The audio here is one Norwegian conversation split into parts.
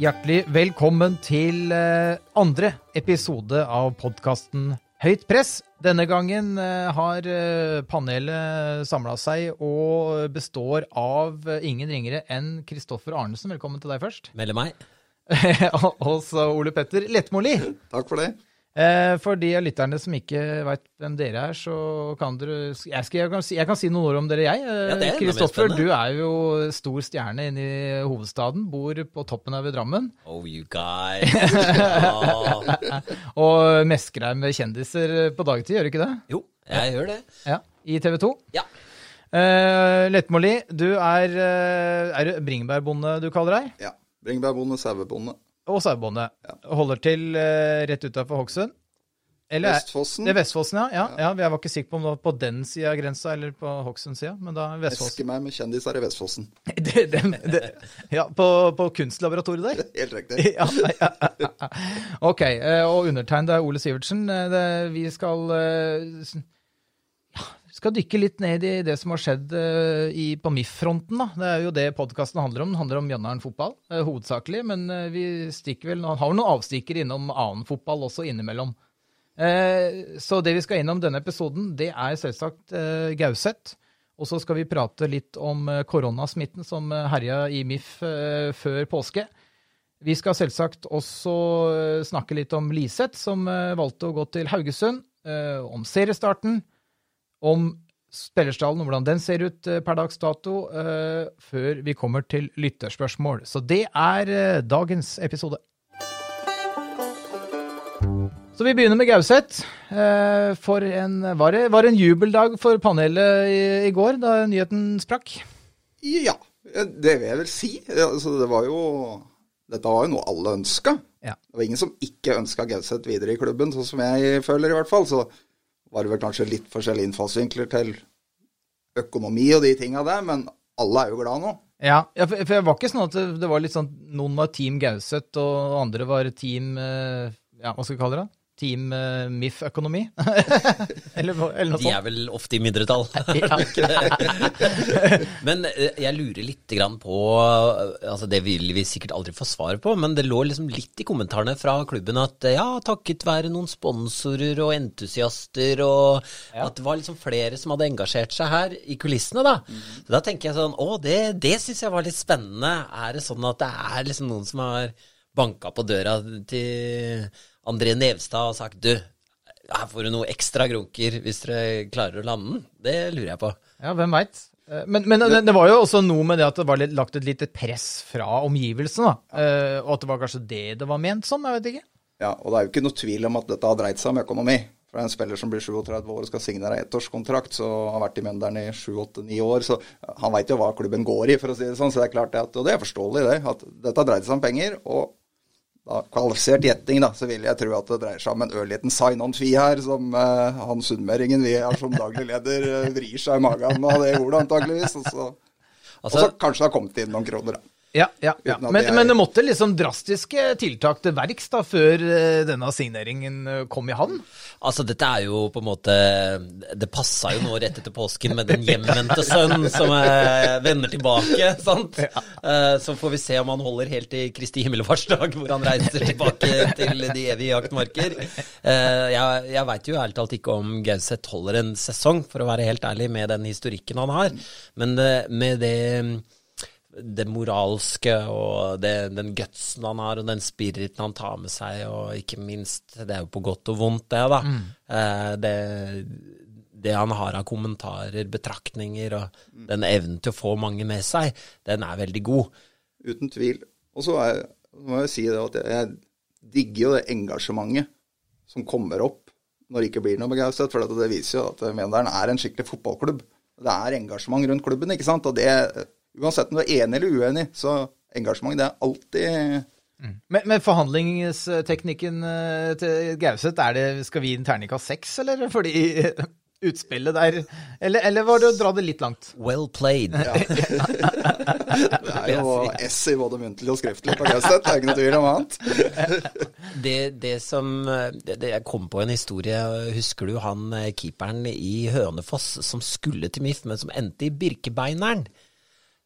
Hjertelig velkommen til eh, andre episode av podkasten Høyt press. Denne gangen eh, har eh, panelet samla seg og består av ingen ringere enn Kristoffer Arnesen. Velkommen til deg først. Melde meg. og så Ole Petter Lettmoli. Takk for det. Eh, for de av lytterne som ikke veit hvem dere er, så kan dere Jeg, skal, jeg, kan, si, jeg kan si noen ord om dere, jeg. Ja, er mer Kristoffer, ja, du er jo stor stjerne inne i hovedstaden. Bor på toppen av Drammen. Oh, you guys. Ja. Og mesker deg med kjendiser på dagtid, gjør du ikke det? Jo, jeg gjør det. Ja, I TV 2. Ja. Uh, Lettmoli, du er, eh, er bringebærbonde du kaller deg? Ja. Bringebærbonde, sauebonde. Og sauebonde. Holder til uh, rett utafor Hokksund? Eller er- Vestfossen. Det er Vestfossen, ja. ja. ja. Jeg var ikke sikker på om det var på den sida av grensa eller på Hokksund-sida, men da Vestfossen. Esker meg med kjendiser i Vestfossen. det, det, det, ja, på, på kunstlaboratoriet der? Helt riktig. ja, ja. Ok, eh, og undertegnet er Ole Sivertsen. Eh, vi skal skal dykke litt ned i det som har skjedd eh, i, på MIF-fronten. Det er jo det podkasten handler om. Den handler om Mjøndalen fotball, eh, hovedsakelig. Men eh, vi stikker vel, har noen avstikker innom annen fotball også innimellom. Så det vi skal innom denne episoden, det er selvsagt Gauseth. Og så skal vi prate litt om koronasmitten som herja i MIF før påske. Vi skal selvsagt også snakke litt om Liseth, som valgte å gå til Haugesund. Om seriestarten. Om spillerstallen og hvordan den ser ut eh, per dags dato. eh, Før vi kommer til lytterspørsmål. Så det er eh, dagens episode. Så vi begynner med Gauseth. For en, var, det, var det en jubeldag for panelet i, i går, da nyheten sprakk? Ja, det vil jeg vel si. Altså, det var jo Dette var jo noe alle ønska. Ja. Det var ingen som ikke ønska Gauseth videre i klubben, sånn som jeg føler i hvert fall. Så var det vel kanskje litt forskjellige innfallsvinkler til økonomi og de tinga der, men alle er jo glad nå. Ja, for for det var ikke sånn at det, det var litt sånn Noen var Team Gauseth, og andre var Team eh, Ja, hva skal vi kalle det? Team uh, MIF-økonomi? eller, eller noe De er vel ofte i mindretall. Ja. Men eh, jeg lurer litt grann på eh, altså Det vil vi sikkert aldri få svar på, men det lå liksom litt i kommentarene fra klubben at eh, ja, takket være noen sponsorer og entusiaster, og at det var liksom flere som hadde engasjert seg her i kulissene, da. Så da tenker jeg sånn Å, det, det syns jeg var litt spennende. Er det sånn at det er liksom noen som har banka på døra til André Nevstad har sagt du, her får du noe ekstra grunker hvis dere klarer å lande den? Det lurer jeg på. ja, hvem veit? Men, men det, det var jo også noe med det at det var litt, lagt et lite press fra omgivelsene, da. Eh, og at det var kanskje det det var ment som, jeg vet ikke. Ja, og det er jo ikke noe tvil om at dette har dreid seg om økonomi. For en spiller som blir 37 år og skal signere ettårskontrakt, så har vært i Mjøndalen i 7-8-9 år, så han veit jo hva klubben går i, for å si det sånn. Så det er klart det at, og det er forståelig, det, at dette har dreid seg om penger. og da, kvalifisert gjetting, da, så vil jeg tro at det dreier seg om en ørliten sign-on-fi her, som eh, han sunnmøringen vi er som daglig leder eh, vrir seg i magen av det ordet, antakeligvis. Og så Altså, kanskje det har kommet inn noen kroner, da. Ja, ja, ja. Men, jeg- men det måtte liksom drastiske tiltak til verks da, før eh, denne signeringen eh, kom i havn? altså dette er jo på en måte Det passa jo nå rett etter påsken med den hjemvendte sønn som eh, vender tilbake, sant? Ja. så får vi se om han holder helt til Kristi himmelfartsdag, hvor han reiser tilbake til de evige jaktmarker. Eh, jeg jeg veit jo ærlig talt ikke om Gauseth holder en sesong, for å være helt ærlig, med den historikken han har. Men med det det moralske og det, den gutsen han har, og den spiriten han tar med seg, og ikke minst Det er jo på godt og vondt, det, da. Eh, det, det han har av kommentarer, betraktninger, og den evnen til å få mange med seg, den er veldig god. Uten tvil. Og så er- må jeg si det at jeg digger jo det engasjementet som kommer opp når det ikke blir noe begeistret, For det viser jo at Mjøndalen er en skikkelig fotballklubb. Det er engasjement rundt klubben, ikke sant. Og det, uansett om du er enig eller uenig, så engasjement det er alltid Men, men forhandlingsteknikken eh, til Gauseth, er det, skal vi gi en terningkast seks, eller? Fordi utspillet der Eller, eller var det å dra det litt langt? Well played. Det er jo S i både muntlig og skriftlig på Gauseth, det er ikke noe tvil om annet. Det, det som det, det Jeg kom på en historie. Husker du han eh, keeperen i Hønefoss som skulle til MIF, men som endte i Birkebeineren?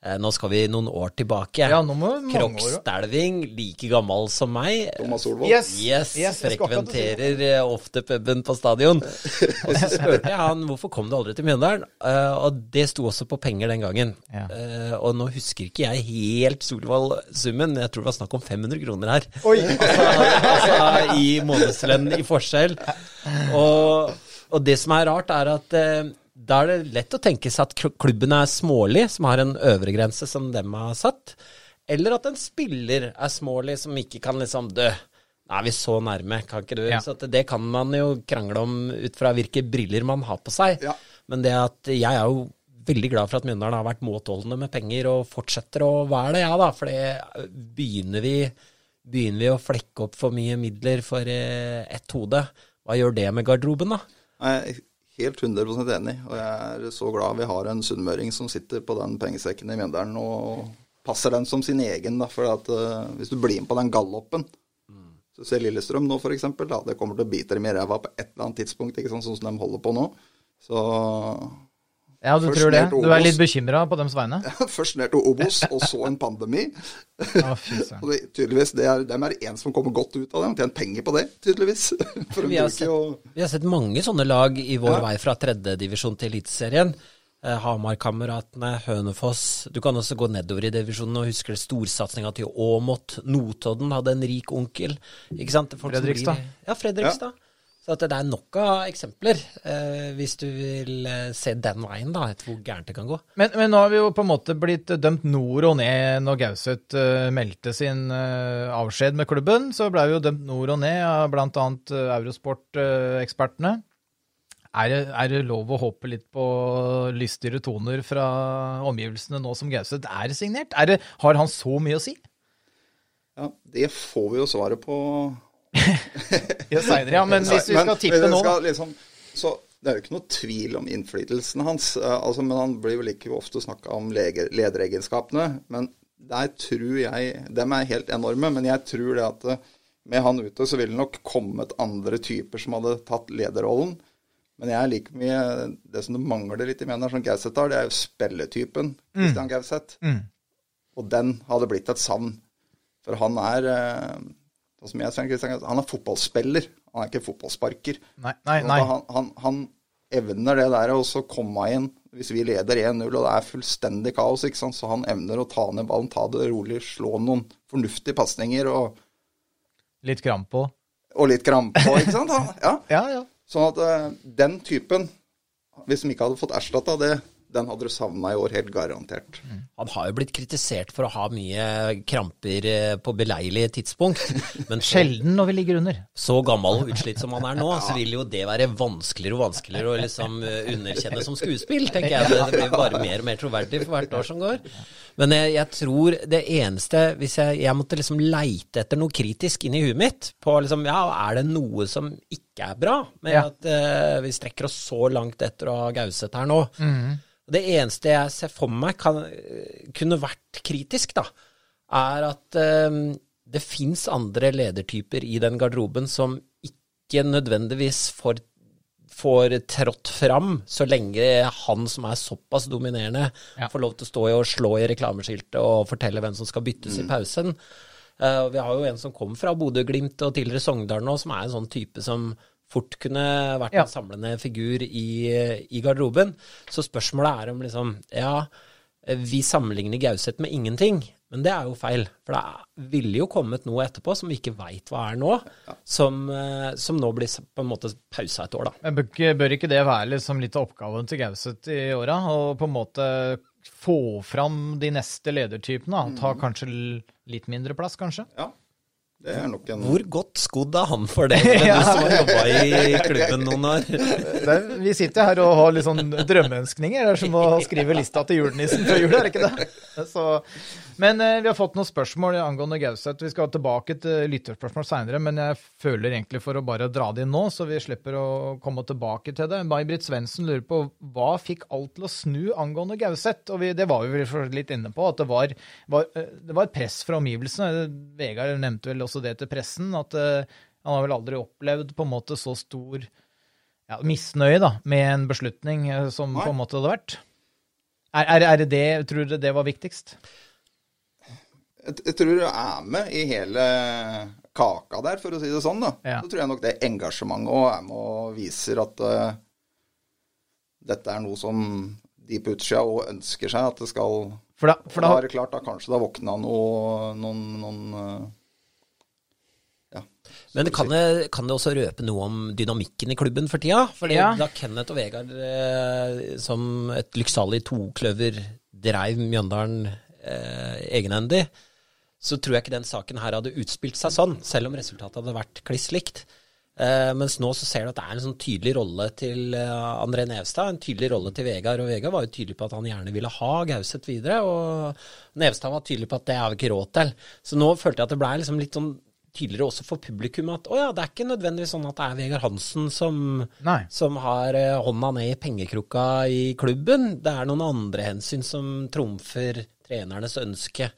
Eh, Nå skal vi noen år tilbake. Ja, nå må vi. Krokstelving, like gammel som meg. Thomas Solvold. Yes! Yes, Yes, frekventerer eh, ofte puben på stadion. Og så spurte jeg han hvorfor kom du aldri til Mjøndalen, Eh, og det sto også på penger den gangen. Ja. Eh, og nå husker ikke jeg helt Solvold-summen, men jeg tror det var snakk om 500 kroner her. Oi! Altså, altså i månedslønn i forskjell. Og, og det som er rart, er at da er det lett å tenke seg at kl- klubben er smålig, som har en øvre grense som dem har satt. Eller at en spiller er smålig, som ikke kan liksom dø. Nei, vi er så nærme, kan ikke du? Ja. Så at det kan man jo krangle om ut fra hvilke briller man har på seg. Ja. Men det at jeg er jo veldig glad for at Mjøndalen har vært måtholdende med penger og fortsetter å være det, ja da. For det begynner vi, begynner vi å flekke opp for mye midler for eh, ett hode, hva gjør det med garderoben, da? Er helt 100 enig, og jeg er så glad vi har en sunnmøring som sitter på den pengesekken i Mjøndalen og passer den som sin egen. Da, for at uh, Hvis du blir med på den gallopen så ser Lillestrøm nå f.eks. Det kommer til å bite dem i ræva på et eller annet tidspunkt, ikke sant, sånn som de holder på nå. Så Ja, du Først tror det? Du er litt bekymra på dems vegne? først ned til Obos, og så en pandemi. Og det, tydeligvis, det er, dem er det en som kommer godt ut av det. Tjent penger på det, tydeligvis. For Vi har, sett, og... vi har sett mange sånne lag i vår Ja. vei fra tredjedivisjon til Eliteserien. Eh, Hamar-kameratene, Hønefoss. Du kan også gå nedover i divisjonen og husker storsatsinga til Åmot. Notodden hadde en rik onkel. Ikke sant? Folk Fredrikstad. blir- Ja, Fredrikstad. Så at det er nok av eksempler, eh, hvis du vil eh, se den veien, da, etter hvor gærent det kan gå. Men, men nå har vi jo på en måte blitt dømt nord og ned når Gauseth uh, meldte sin uh, avskjed med klubben. Så ble vi jo dømt nord og ned av bl.a. Uh, Eurosport-ekspertene. er, det, er det lov å håpe litt på lystigere toner fra omgivelsene nå som Gauseth er signert? Er det, har han så mye å si? Ja, det får vi jo svaret på Ja, seinere, ja, men hvis vi skal tippe nå, Liksom, så det er jo ikke noe tvil om innflytelsen hans. eh, altså, men han blir vel ikke ofte snakka om lege, lederegenskapene. Men der tror jeg Dem er helt enorme, men jeg tror det at eh, med han ute så ville det nok kommet andre typer som hadde tatt lederrollen. Men jeg er like mye Det som det mangler litt i mener som Gauseth har, det er jo spilletypen Christian Gauseth. Mm. Og den hadde blitt et savn. For han er eh, som jeg ser han er fotballspiller. Han er ikke fotballsparker. Nei, nei, Sånn nei. Han, han, han evner det der å så komme inn hvis vi leder 1-0 og det er fullstendig kaos, ikke sant? så han evner å ta ned ballen, ta det rolig, slå noen fornuftige pasninger og, Litt kramp på. og litt kramp på, ikke sant? Han, ja. Ja, ja. Sånn at uh, den typen, hvis de ikke hadde fått erstatta det, den hadde du savna i år, helt garantert. Han har jo blitt kritisert for å ha mye kramper eh, på beleilige tidspunkt. Men så, Sjelden når vi ligger under. så gammel og utslitt som han er nå, så vil jo det være vanskeligere og vanskeligere å liksom eh, underkjenne som skuespill, tenker jeg. Det, det blir bare mer og mer troverdig for hvert år som går. Men jeg, jeg tror det eneste Hvis jeg, jeg måtte liksom leite etter noe kritisk inni huet mitt, på liksom Ja, er det noe som ikke er bra med Ja. at uh, vi strekker oss så langt etter å ha Gauseth her nå? Det eneste jeg ser for meg kan, kunne vært kritisk, da, er at eh, det fins andre ledertyper i den garderoben som ikke nødvendigvis får, får trådt fram, så lenge han som er såpass dominerende, Ja. får lov til å stå i og slå i reklameskiltet og fortelle hvem som skal byttes i pausen. Eh, vi har jo en som kom fra Bodø-Glimt og tidligere Sogndal nå, som er en sånn type som fort kunne vært Ja. en samlende figur i, i garderoben. Så spørsmålet er om liksom Ja, vi sammenligner Gauseth med ingenting, men det er jo feil. For det ville jo kommet noe etterpå som vi ikke veit hva er nå, som, eh, som nå blir på en måte pausa et år, da. Men bør ikke, bør ikke det være liksom litt av oppgaven til Gauseth i åra? Å på en måte få fram de neste ledertypene? Ta kanskje litt mindre plass, kanskje? Ja, en Hvor godt skodd er han for det, du som har jobba i klubben noen år? Det, vi sitter her og har litt sånn drømmeønskninger. Det er som å skrive lista til julenissen før jul, er det ikke det? Så, men eh, vi har fått noen spørsmål angående Gauseth. Vi skal tilbake til lytterspørsmål seinere, men jeg føler egentlig for å bare dra det inn nå, så vi slipper å komme tilbake til det. May-Britt Svendsen lurer på hva fikk alt til å snu angående Gauseth? Og vi, det var vi vel litt inne på, at det var, var, eh, det var et press fra omgivelsene. Vegard nevnte vel også det til pressen, at uh, han har vel aldri opplevd på en måte så stor ja, misnøye da, med en beslutning uh, som Nei. på en måte hadde vært. Er, er, er det det, tror du det var viktigst? jeg, jeg tror du er med i hele kaka der, for å si det sånn. da. Ja. Så tror jeg nok det engasjementet òg er med og viser at uh, dette er noe som de på utsida òg ønsker seg at det skal For da, for da da er klart, da kanskje har våkna noe, noen, noen eh, ja. Men kan det, kan det også røpe noe om dynamikken i klubben for tida? Fordi Ja. da Kenneth og Vegard eh, som et lykksalig tokløver dreiv Mjøndalen eh, egenhendig, så tror jeg ikke den saken her hadde utspilt seg sånn, selv om resultatet hadde vært kliss likt. Eh, mens nå så ser du at det er en sånn tydelig rolle til eh, André Nevstad, en tydelig rolle til Vegard. Og Vegard var jo tydelig på at han gjerne ville ha Gauseth videre, og Nevstad var tydelig på at det har vi ikke råd til. Så nå følte jeg at det blei liksom litt sånn tydeligere også for publikum at å ja, det er ikke nødvendigvis sånn at det er Vegard Hansen som, som har eh, hånda ned i pengekrukka i klubben. Det er noen andre hensyn som trumfer trenernes ønske.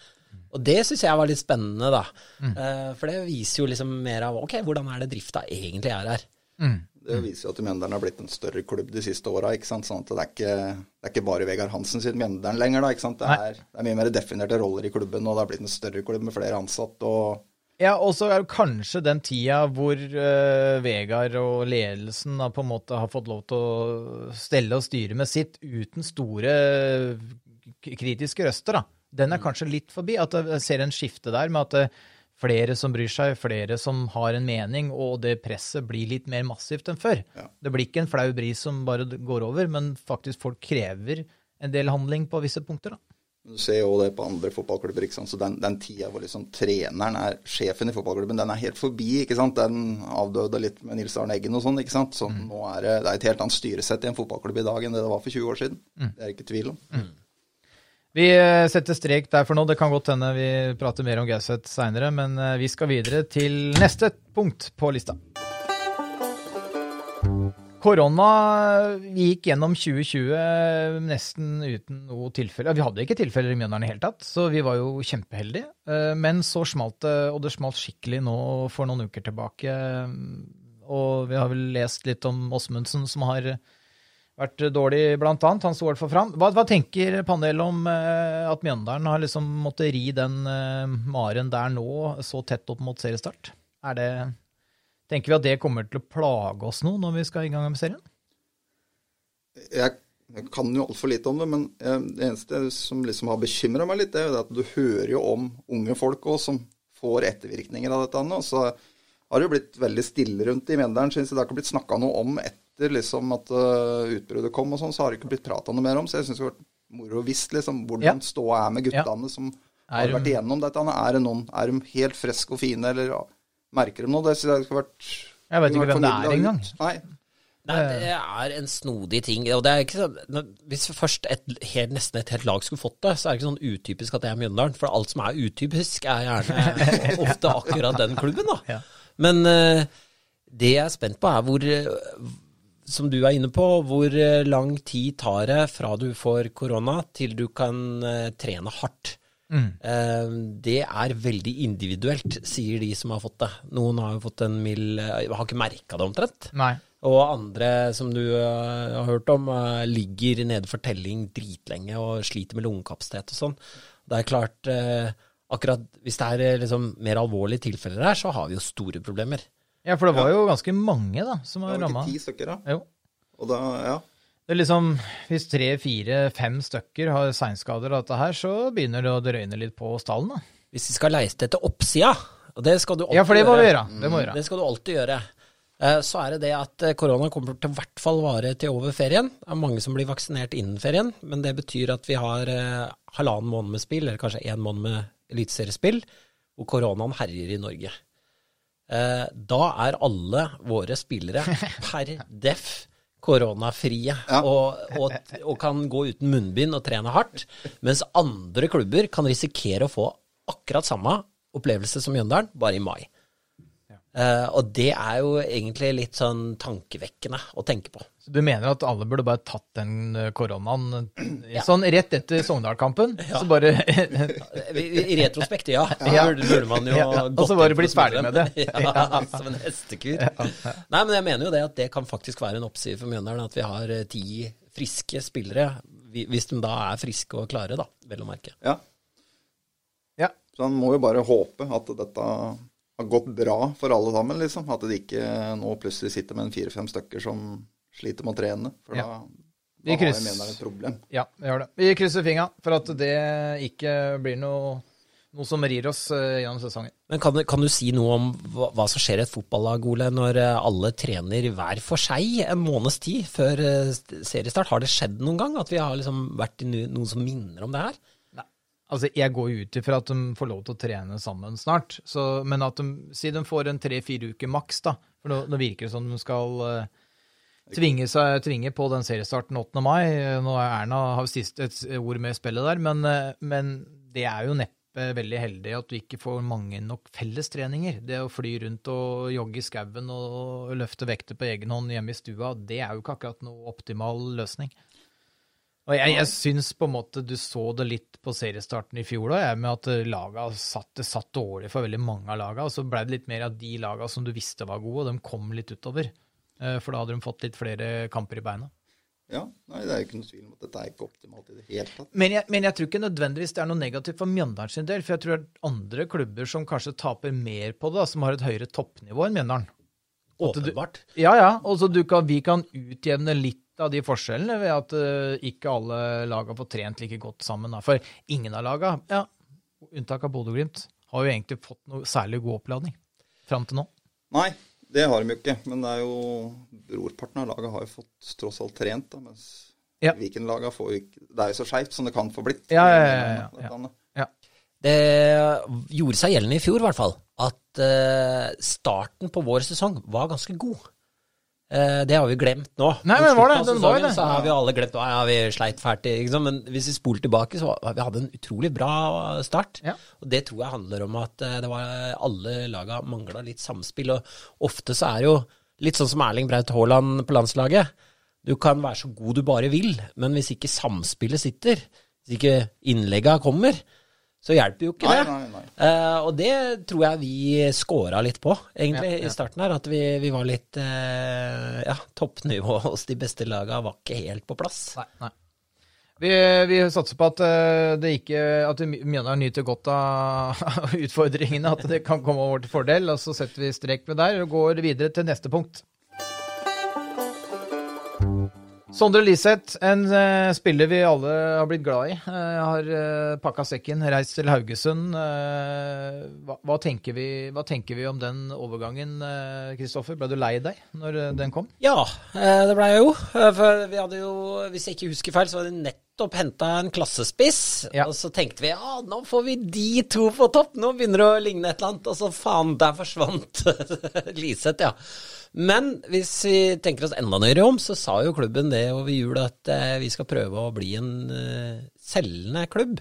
Og det syns jeg var litt spennende, da. Eh, for det viser jo liksom mer av ok, hvordan er det drifta egentlig er her. Mm. Det viser jo at Mjøndalen har blitt en større klubb de siste åra. Sånn at det er, ikke, det er ikke bare Vegard Hansen sitt Mjøndalen lenger. da, ikke sant? Det er, det er mye mer definerte roller i klubben, og det har blitt en større klubb med flere ansatte. og Ja, og så er det kanskje den tida hvor uh, Vegard og ledelsen da, på en måte har fått lov til å stelle og styre med sitt uten store kritiske røster, da. Den er kanskje litt forbi. At jeg ser en skifte der med at eh, flere som bryr seg, flere som har en mening, og det presset blir litt mer massivt enn før. Ja. Det blir ikke en flau bris som bare går over, men faktisk folk krever en del handling på visse punkter, da. Du ser jo det på andre fotballklubber. ikke sant? Så Den, den tida hvor liksom treneren er sjefen i fotballklubben, den er helt forbi. ikke sant? Den avdøde litt med Nils Arne Eggen og sånn. ikke sant? Så nå er det, det er et helt annet styresett i en fotballklubb i dag enn det det var for 20 år siden. Det er det ikke tvil om. Vi eh, setter strek der for nå. Det kan godt hende vi prater mer om Gauseth seinere, men eh, vi skal videre til neste punkt på lista. Korona gikk gjennom 2020 nesten uten noe tilfelle. Vi hadde ikke tilfeller i Mjøndalen i hele tatt, så vi var jo kjempeheldige. Eh, Men så smalt det, og det smalt skikkelig nå for noen uker tilbake. Og vi har vel lest litt om Åsmundsen som har vært dårlig, blant annet. Han sto i fram. Hva, hva tenker panelet om eh, at Mjøndalen har liksom måttet ri den eh, maren der nå, så tett opp mot seriestart? Er det Tenker vi at det kommer til å plage oss nå når vi skal i gang med serien? Jeg, jeg kan jo altfor lite om det, men jeg, det eneste som liksom har bekymra meg litt, det er jo det at du hører jo om unge folk også som får ettervirkninger av dette. Og så har det jo blitt veldig stille rundt i Mjøndalen. Synes jeg det har ikke blitt snakka noe om etter liksom at uh, utbruddet kom og sånn, så har det ikke blitt prata noe mer om. Så jeg syns det har vært moro å visst liksom hvordan Ja. ståa er med guttene som Er har vært igjennom dette. Er det noen, er de helt friske og fine, eller ja, merker dem noe? Det skulle vært Jeg vet ikke hvem det er engang. Nei, Nei, det er en snodig ting. Og det er ikke sånn, hvis først et, helt, nesten et helt lag skulle fått det, så er det ikke sånn utypisk at det er Mjøndalen. For alt som er utypisk, er gjerne ofte akkurat den klubben, da. Ja. Men eh, det jeg er spent på, er hvor eh, Som du er inne på, hvor eh, lang tid tar det fra du får korona til du kan trene hardt? Mm. Eh, Det er veldig individuelt, sier de som har fått det. Noen har jo fått en mild eh, Har ikke merka det omtrent. Nei. Og andre, som du eh, har hørt om, ligger nede for telling dritlenge og sliter med lungekapasitet og sånn. Det er klart, akkurat hvis det er liksom mer alvorlige tilfeller her, så har vi jo store problemer. Ja, for det var jo ganske mange da, som det var ramma. ti stykker, da. Jo. Og da, ja. Det er liksom, Hvis tre, fire, fem stykker har seinskader av dette her, så begynner det å drøyne litt på stallen. da. Hvis vi skal leite etter oppsida, og det skal du alltid Ja, for det må vi gjøre. gjøre. Det må vi gjøre. Det skal du alltid gjøre. Eh, Så er det det at eh, korona kommer til hvert fall vare til over ferien. Det er mange som blir vaksinert innen ferien, men det betyr at vi har eh, halvannen måned med spill, eller kanskje én måned med eliteseriespill, hvor koronaen herjer i Norge. da er alle våre spillere per def koronafrie Ja. og, og, og kan gå uten munnbind og trene hardt, mens andre klubber kan risikere å få akkurat samme opplevelse som Mjøndalen, bare i mai. Eh, og det er jo egentlig litt sånn tankevekkende å tenke på. Så du mener at alle burde bare tatt den eh, koronaen ja. sånn rett etter Sogndal-kampen? Så bare I, retrospekt, ja. Ja. Burde, burde man jo Ja, og så bare blitt ferdig med det. Ja, som en hestekur. Nei, men jeg mener jo det at det kan faktisk være en oppside for Mjøndalen at vi har eh, ti friske spillere, hvis de da er friske og klare, da, vel å merke. Ja. Ja. Så han må jo bare håpe at dette har gått bra for alle sammen, liksom. At de ikke nå plutselig sitter med en fire-fem stykker som sliter med å trene. For Ja. da, da kryss... har jeg mener et problem. Ja, vi gjør det. Vi krysser fingra for at det ikke blir noe, noe som rir oss eh, gjennom sesongen. Men kan, du- kan du si noe om hva, hva som skjer i et fotballag, Ole, når eh, alle trener hver for seg en måneds tid før eh, seriestart? Har det skjedd noen gang at vi har liksom vært i no- noen som minner om det her? Altså, Jeg går jo ut ifra at de får lov til å trene sammen snart. Så, men at de, si de får en tre-fire uker maks, da. For nå, nå virker det som de skal uh, tvinge, seg, tvinge på den seriestarten 8. mai. Nå er Erna har siste et ord med i spillet der, men, uh, men det er jo neppe veldig heldig at du ikke får mange nok fellestreninger. Det å fly rundt og jogge i skauen og løfte vekter på egen hånd hjemme i stua, det er jo ikke akkurat noe optimal løsning. Og jeg, jeg syns på en måte du så det litt på seriestarten i fjor da, med at laga satt, det satt dårlig for veldig mange av laga, og så ble det litt mer av de laga som du visste var gode, og de kom litt utover. Eh, For da hadde de fått litt flere kamper i beina. Ja, nei, det er jo ikke noe tvil om at dette er ikke optimalt i det hele tatt. Men jeg, men jeg tror ikke nødvendigvis det er noe negativt for Mjøndalen sin del, for jeg tror det er andre klubber som kanskje taper mer på det, da, som har et høyere toppnivå enn Mjøndalen. Du- Åpenbart. Ja, ja. Og så du kan, vi kan utjevne litt av de forskjellene ved at uh, ikke alle lag har fått trent like godt sammen. Da. For ingen av laga, ja, unntak av Bodø-Glimt, har jo egentlig fått noe særlig god oppladning fram til nå. Nei, det har de jo ikke. Men det er jo brorparten av laget har jo fått tross alt trent, da, mens Ja. Viken-laga får jo ikke Det er jo så skeivt som det kan få blitt. Ja, ja, ja, ja, ja. Dette, Ja. Det gjorde seg gjeldende i fjor, i hvert fall, at eh, starten på vår sesong var ganske god. Eh, det har vi glemt nå. Nei, men var det? Den var det. Så har vi alle glemt ja, vi sleit fælt. Men hvis vi spoler tilbake, så vi hadde en utrolig bra start. Ja. Og det tror jeg handler om at eh, det var alle laga mangla litt samspill. Og ofte så er det jo litt sånn som Erling Braut Haaland på landslaget. Du kan være så god du bare vil, men hvis ikke samspillet sitter, hvis ikke innlegga kommer, så hjelper jo ikke Nei, det. nei, nei. Uh, og det tror jeg vi scora litt på, egentlig, Ja, ja. i starten her. At vi, vi var litt uh, Ja, toppnivået hos de beste laga var ikke helt på plass. Nei, nei. Vi, vi satser på at eh, det ikke at Mjøndalen nyter godt av utfordringene, at det kan komme over til fordel. Og så setter vi strek ved der og går videre til neste punkt. Sondre Liseth, en uh, spiller vi alle har blitt glad i, Uh, har uh, pakka sekken, reist til Haugesund. Eh, hva, hva, tenker vi, hva tenker vi om den overgangen, Kristoffer? Ble du lei deg når eh, den kom? Ja, eh, det blei jeg jo. Eh, For vi hadde jo, hvis jeg ikke husker feil, så hadde vi nettopp henta en klassespiss. Ja. Og så tenkte vi ja, nå får vi de to på topp, nå begynner det å ligne et eller annet. Og så faen, der forsvant Liseth, ja. Men hvis vi tenker oss enda nøyere om, så sa jo klubben det over jul at eh, vi skal prøve å bli en eh, selgende klubb.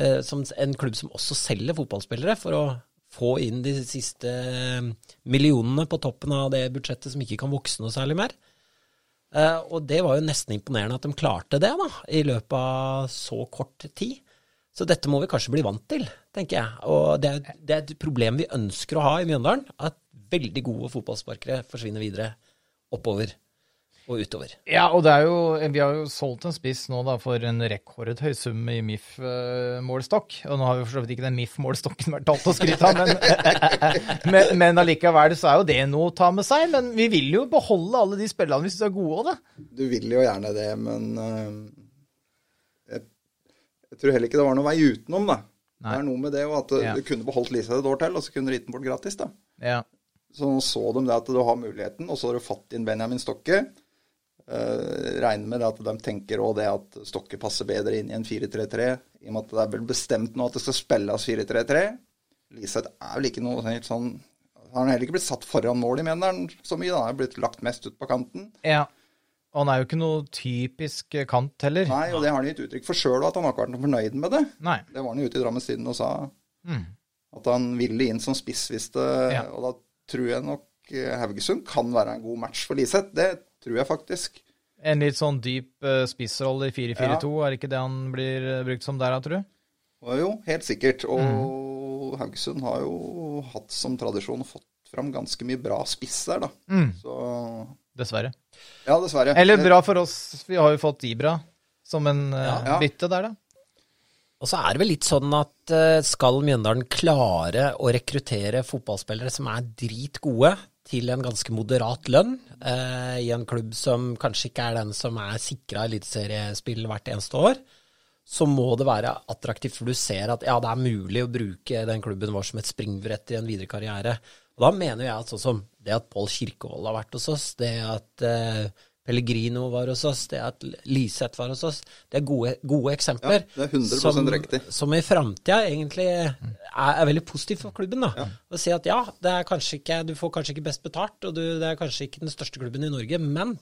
Eh, en klubb som også selger fotballspillere, for å få inn de siste millionene på toppen av det budsjettet som ikke kan vokse noe særlig mer. Eh, og det var jo nesten imponerende at de klarte det da, i løpet av så kort tid. Så dette må vi kanskje bli vant til, tenker jeg. Og det er, det er et problem vi ønsker å ha i Mjøndalen, at veldig gode fotballsparkere forsvinner videre oppover og utover. Ja, og det er jo, vi har jo solgt en spiss nå da for en rekordhøy sum i MIF-målstokk. Og nå har jo for så vidt ikke den MIF-målstokken vært alt å skryte av, men, men, men allikevel så er jo det noe å ta med seg. Men vi vil jo beholde alle de spillerne hvis de er gode òg, da. Du vil jo gjerne det, men eh, jeg, jeg tror heller ikke det var noen vei utenom, da. Nei. Det er noe med det, og at Ja. du kunne beholdt Lisa et år til, og så kunne du gitt den bort gratis, da. Ja. Så nå så de det at du har muligheten, og så har du fått inn Benjamin Stokke. Eh, regner med det at de tenker òg det at Stokke passer bedre inn i en 4-3-3, i og med at det er vel bestemt nå at det skal spilles 4-3-3. Liseth er vel ikke noe helt sånn har han heller ikke blitt satt foran mål i Mjøndalen så mye. Han har blitt lagt mest ut på kanten. Ja. Og han er jo ikke noe typisk kant heller. Nei, og det har han gitt uttrykk for sjøl, at han har ikke vært noe fornøyd med det. Nei. Det var han jo ute i Drammens Tidende og sa. Mm. At han ville inn som spiss hvis det Ja. Og da tror jeg nok eh, Haugesund kan være en god match for Liseth. Det tror jeg faktisk. En litt sånn dyp uh, spissrolle i 4-4-2, er det ikke det han blir eh, brukt som der, tror du? Og jo, helt sikkert. Og Mm. Haugesund har jo hatt som tradisjon fått fram ganske mye bra spiss der, da. Mm. Så Dessverre. ja, dessverre. Eller bra for oss, vi har jo fått Ibra som en ja, Ja. bytte der, da. Og så er det vel litt sånn at eh, skal Mjøndalen klare å rekruttere fotballspillere som er dritgode til en ganske moderat lønn, eh, i en klubb som kanskje ikke er den som er sikra eliteseriespill hvert eneste år, så må det være attraktivt, for du ser at ja, det er mulig å bruke den klubben vår som et springbrett i en videre karriere. Og da mener jeg at sånn som det at Pål Kirkevold har vært hos oss, det at eh, Pellegrino var hos oss, det at Liseth var hos oss, det er gode, gode eksempler. Ja, det er 100% som, riktig. Som i framtida egentlig er, er veldig positivt for klubben. da. Å si at ja, det er kanskje ikke, du får kanskje ikke best betalt, og du, det er kanskje ikke den største klubben i Norge, men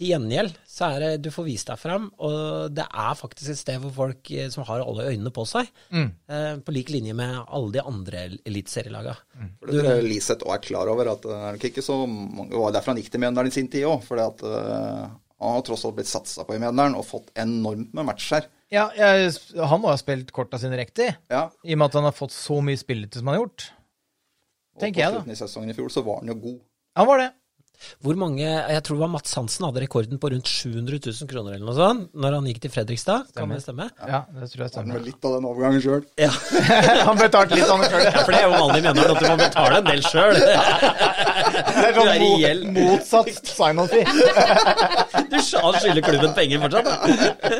til gjengjeld så er det du får vist deg fram, og det er faktisk et sted hvor folk eh, som har alle øynene på seg, eh, på lik linje med alle de andre el- eliteserielaga. For det tror jeg Liseth òg er klar over. at det er nok ikke så mange, Det var derfor han gikk til Mjøndalen i sin tid òg. For han har tross alt blitt satsa på i Mjøndalen og fått enormt med matcher. Ja, jeg, han må ha spilt korta sine riktig, Ja, i og med at han har fått så mye spilletid som han har gjort. og Tenker jeg, på slutten i sesongen i fjor så var han jo god. Han var det. Hvor mange Jeg tror det var Mats Hansen hadde rekorden på rundt 700 000 kroner eller noe sånt, når han gikk til Fredrikstad. Kan det stemme? Ja, det tror jeg Han stemmer. Han litt av den overgangen sjøl. Ja. han betalte litt av den sjøl. For det er jo vanlig Mjøndalen at du må betale en del sjøl. Det er sånn i mo- gjeld. motsatt sign-on-fee. Du han skylder klubben penger fortsatt, da.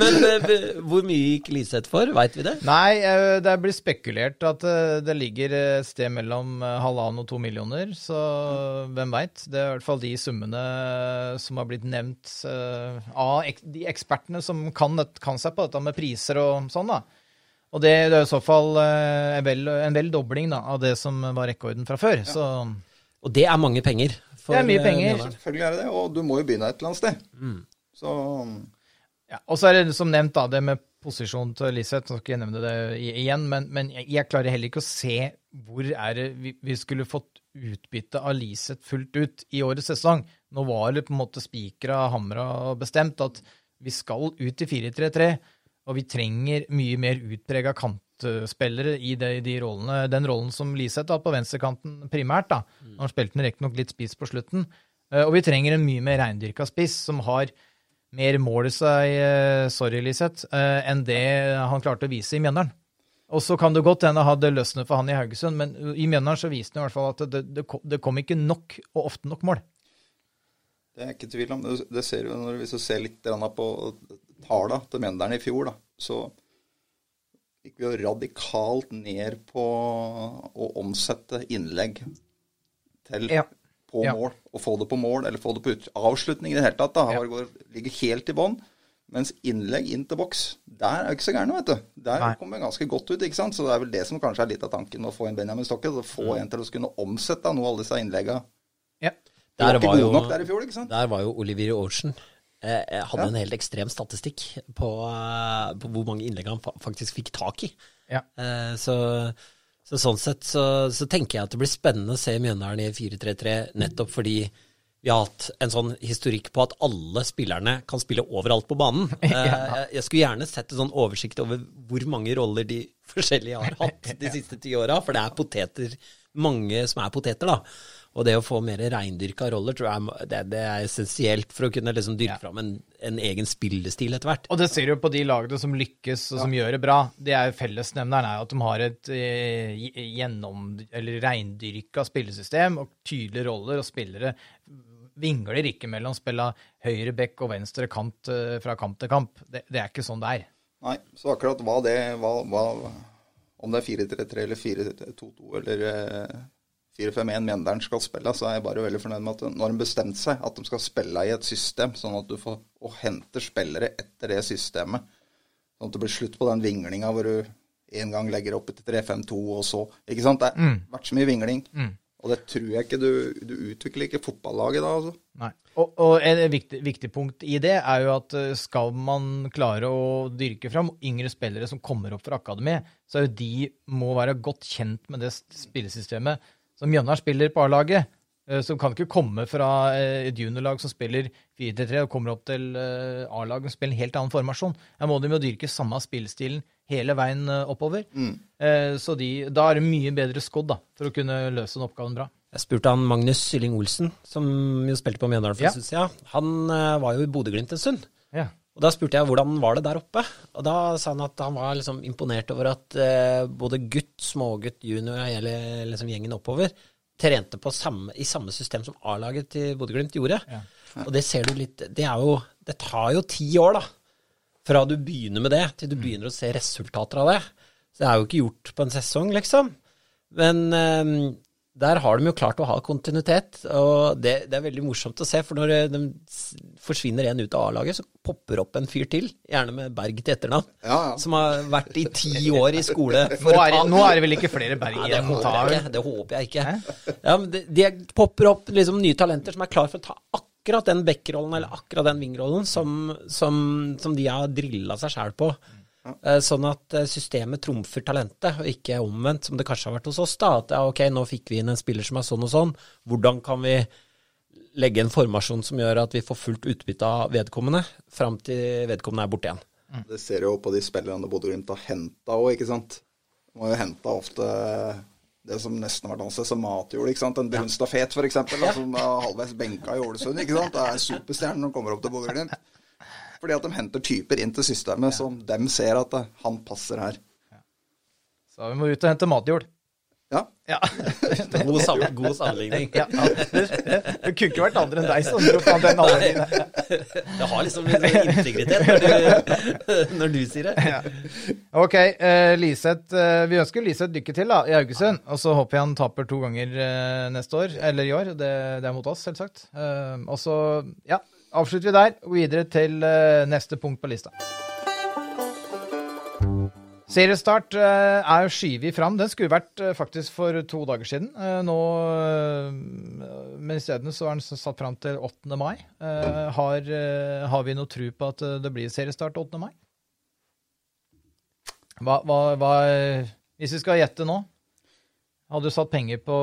Men eh, hvor mye gikk Liseth for, veit vi det? Nei, eh, det blir spekulert at eh, det ligger et sted mellom halvannen og to millioner, så hvem veit. Det er i hvert fall de summene som har blitt nevnt eh, av ek de ekspertene som kan, kan seg på dette med priser og sånn, da. Og det, det er i så fall eh, en vel, en vel dobling da, av det som var rekorden fra før. Så Og det er mange penger. for, Det er mye eh, penger. Mjøndalen. Selvfølgelig er det det, og du må jo begynne et eller annet sted. Mm. Så Ja, og så er det som nevnt da, det med posisjonen til Liseth, nå skal jeg nevne det igjen, men, men jeg, jeg klarer heller ikke å se hvor er det vi, vi skulle fått utbytte av Liseth fullt ut i årets sesong. Nå var det på en måte spikra, hamra og bestemt at vi skal ut i 4-3-3, og vi trenger mye mer utprega kantspillere i de, de rollene, den rollen som Liseth har på venstrekanten primært. da. Han spilte den riktignok litt spiss på slutten. Eh, Og vi trenger en mye mer reindyrka spiss som har mer mål i seg, eh, sorry Liseth, eh, enn det han klarte å vise i Mjøndalen. Og så kan det godt hende hadde løsnet for han i Haugesund, men i Mjøndalen så viste det i hvert fall at det, det, kom, det kom ikke nok, og ofte nok mål. det er jeg ikke tvil om. Det, det ser jo, når, Hvis du ser litt på tallene til Mjøndalen i fjor, da, så gikk vi jo radikalt ned på å omsette innlegg til Ja. på Ja. mål. Å få det på mål, eller få det på ut, avslutning i det hele tatt. da, Ja. Går, ligger helt i bånn. Mens innlegg inn til boks, der er jo ikke så gærne, vet du. Der Nei. kommer vi ganske godt ut, ikke sant. Så det er vel det som kanskje er litt av tanken med å få inn Benjamin Stokke. Å få en til å kunne omsette noe av alle disse innleggene. Ja. De Der var jo- nok der i fjor, ikke sant. Der var jo Olivier Ocean. Eh, eh, hadde Ja. en helt ekstrem statistikk på, eh, på hvor mange innlegg han faktisk fikk tak i. Ja. Eh, så, så sånn sett så, så tenker jeg at det blir spennende å se Mjøndalen i 4-3-3, nettopp fordi vi har hatt en sånn historikk på at alle spillerne kan spille overalt på banen. ja. jeg, jeg skulle gjerne sett en sånn oversikt over hvor mange roller de forskjellige har hatt de siste ti åra, for det er poteter, mange som er poteter, da. Og det å få mer reindyrka roller tror jeg det, det er essensielt for å kunne liksom dyrke Ja. fram en, en egen spillestil etter hvert. Og det ser du jo på de lagene som lykkes og som gjør det bra. Det er Fellesnevneren er at de har et eh, gjennom, eller reindyrka spillesystem og tydelige roller, og spillere vingler ikke mellom spilla høyre bekk og venstre kant eh, fra kamp til kamp. Det, det er ikke sånn det er. Nei, så akkurat hva det hva, hva, Om det er 4-3-3 eller 4-2-2 eller eh, 4-5-1 Mjendalen skal spille, så er jeg bare veldig fornøyd med at når de bestemte seg at de skal spille i et system, sånn at du får og henter spillere etter det systemet. Sånn at det blir slutt på den vinglinga hvor du en gang legger opp etter 3-5-2 og så Ikke sant? Det har vært så mye vingling. Og det tror jeg ikke du, du utvikler ikke fotballaget da, altså. Nei. Og, og et viktig, viktig punkt i det er jo at eh, skal man klare å dyrke fram yngre spillere som kommer opp fra akademiet, så er jo de må være godt kjent med det spillesystemet som Mjøndalen spiller på A-laget. Eh, som kan ikke komme fra eh, et juniorlag som spiller 4-3 og kommer opp til A-laget og spiller en helt annen formasjon. Her må de jo dyrke samme spillestilen hele veien oppover. Mm. Så de, da er det mye bedre skodd da, for å kunne løse den oppgaven bra. Jeg spurte han Magnus Sylling Olsen, som jo spilte på Mjøndalen for en stund siden. Han uh, var jo i Bodø-Glimt en stund. Ja. Og Da spurte jeg hvordan var det der oppe. Og Da sa han at han var liksom imponert over at eh, både gutt, smågutt, junior og hele liksom, gjengen oppover trente på samme, i samme system som A-laget til Bodø-Glimt gjorde. Ja. Og det ser du litt Det er jo Det tar jo ti år, da. Fra du begynner med det, til du mm. begynner å se resultater av det. Så det er jo ikke gjort på en sesong, liksom. Men um, der har de jo klart å ha kontinuitet, og det, det, er veldig morsomt å se. For når de forsvinner en ut av A-laget, så popper opp en fyr til, gjerne med Berg til etternavn, ja, ja. som har vært i ti år i skole. Nå er, ta... nå, er, det vel ikke flere Berg igjen? Det, det håper jeg ikke. Ja, de, de, popper opp liksom nye talenter som er klar for å ta akkurat den backrollen eller akkurat den vingrollen som, som, som de har drilla seg sjæl på. Eh, sånn at eh, systemet trumfer talentet, og ikke omvendt, som det kanskje har vært hos oss. da, At ja, ok, nå fikk vi inn en spiller som er sånn og sånn. Hvordan kan vi legge en formasjon som gjør at vi får fullt utbytte av vedkommende, fram til vedkommende er borte igjen? Det ser jo på de spillerne Bodø-Glimt har henta òg, ikke sant. De har jo henta ofte det som nesten har vært ansett som matjord. ikke sant? En Brunstafet, f.eks., ja. som er halvveis benka i Ålesund. ikke sant? Det er superstjernen de kommer opp til Bodø-Glimt. Fordi at de henter typer inn til systemet som dem ser at eh, han passer her. Så vi må ut og hente matjord. Ja. ja. god, sam god sammenligning. Ja, det kunne ikke vært andre enn deg som dro fram den sammenligningen. Det har liksom litt sånn integritet når du, når du sier det. Ja. Ok, uh, Liseth. Uh, vi ønsker Liseth lykke til da, i Haugesund. Og så håper jeg han taper to ganger uh, neste år, eller i år. Det, det er mot oss, selvsagt. Uh, og så, ja avslutter vi der og videre til uh, neste punkt på lista. Seriestart uh, er skyvet fram. Den skulle vært uh, faktisk for to dager siden. nå, Men isteden så er den satt fram til 8. mai. Har, har, vi noe tro på at det blir seriestart 8. mai? Hva, hva, hva, hvis vi skal gjette nå? Hadde du satt penger på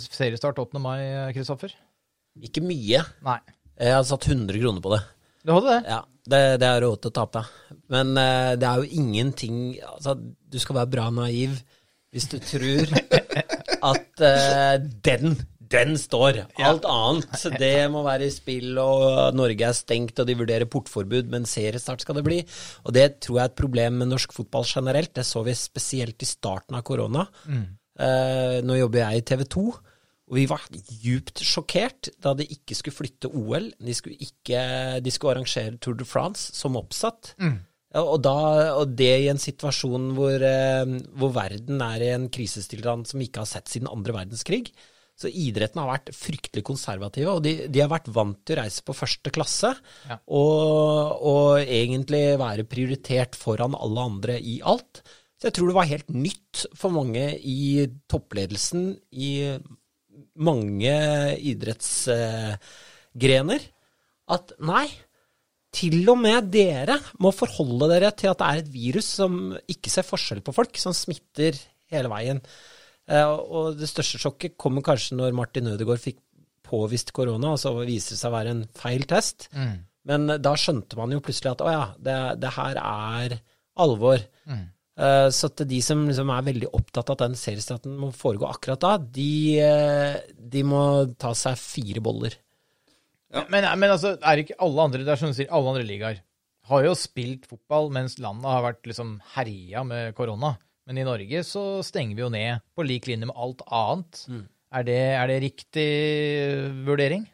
seriestart 8. mai, Kristoffer? Ikke mye. Nei. Jeg hadde satt 100 kroner på det. Du hadde det? Ja, det, det er råd til å tape. Men uh, det er jo ingenting altså, Du skal være bra naiv hvis du tror at uh, den den står. Alt annet, det må være i spill, og Norge er stengt, og de vurderer portforbud, men seriestart skal det bli. Og det tror jeg er et problem med norsk fotball generelt. Det så vi spesielt i starten av korona. Mm. Uh, nå jobber jeg i TV 2. Og vi var djupt sjokkert da de ikke skulle flytte OL. De skulle, ikke, de skulle arrangere Tour de France som oppsatt. Mm. Og, da, og, det i en situasjon hvor, eh, hvor, verden er i en krisestilstand som vi ikke har sett siden andre verdenskrig. Så idretten har vært fryktelig konservative, og de, de har vært vant til å reise på første klasse. Ja. Og, og, egentlig være prioritert foran alle andre i alt. Så jeg tror det var helt nytt for mange i toppledelsen i mange idrettsgrener at nei, til og med dere må forholde dere til at det er et virus som ikke ser forskjell på folk, som smitter hele veien. Eh, og det største sjokket kommer kanskje når Martin Ødegaard fikk påvist korona, og så viser det seg å være en feil test. Mm. Men da skjønte man jo plutselig at å ja, det, det her er alvor. Mm. Uh, så at de som liksom er veldig opptatt av at den seriestarten må foregå akkurat da, de, uh, de må ta seg fire boller. Ja. Men, men, altså, er ikke alle andre det er som du sier, alle andre ligaer har jo spilt fotball mens landet har vært liksom herja med korona. Men i Norge så stenger vi jo ned på lik linje med alt annet. Mm. Er, det, er det riktig vurdering?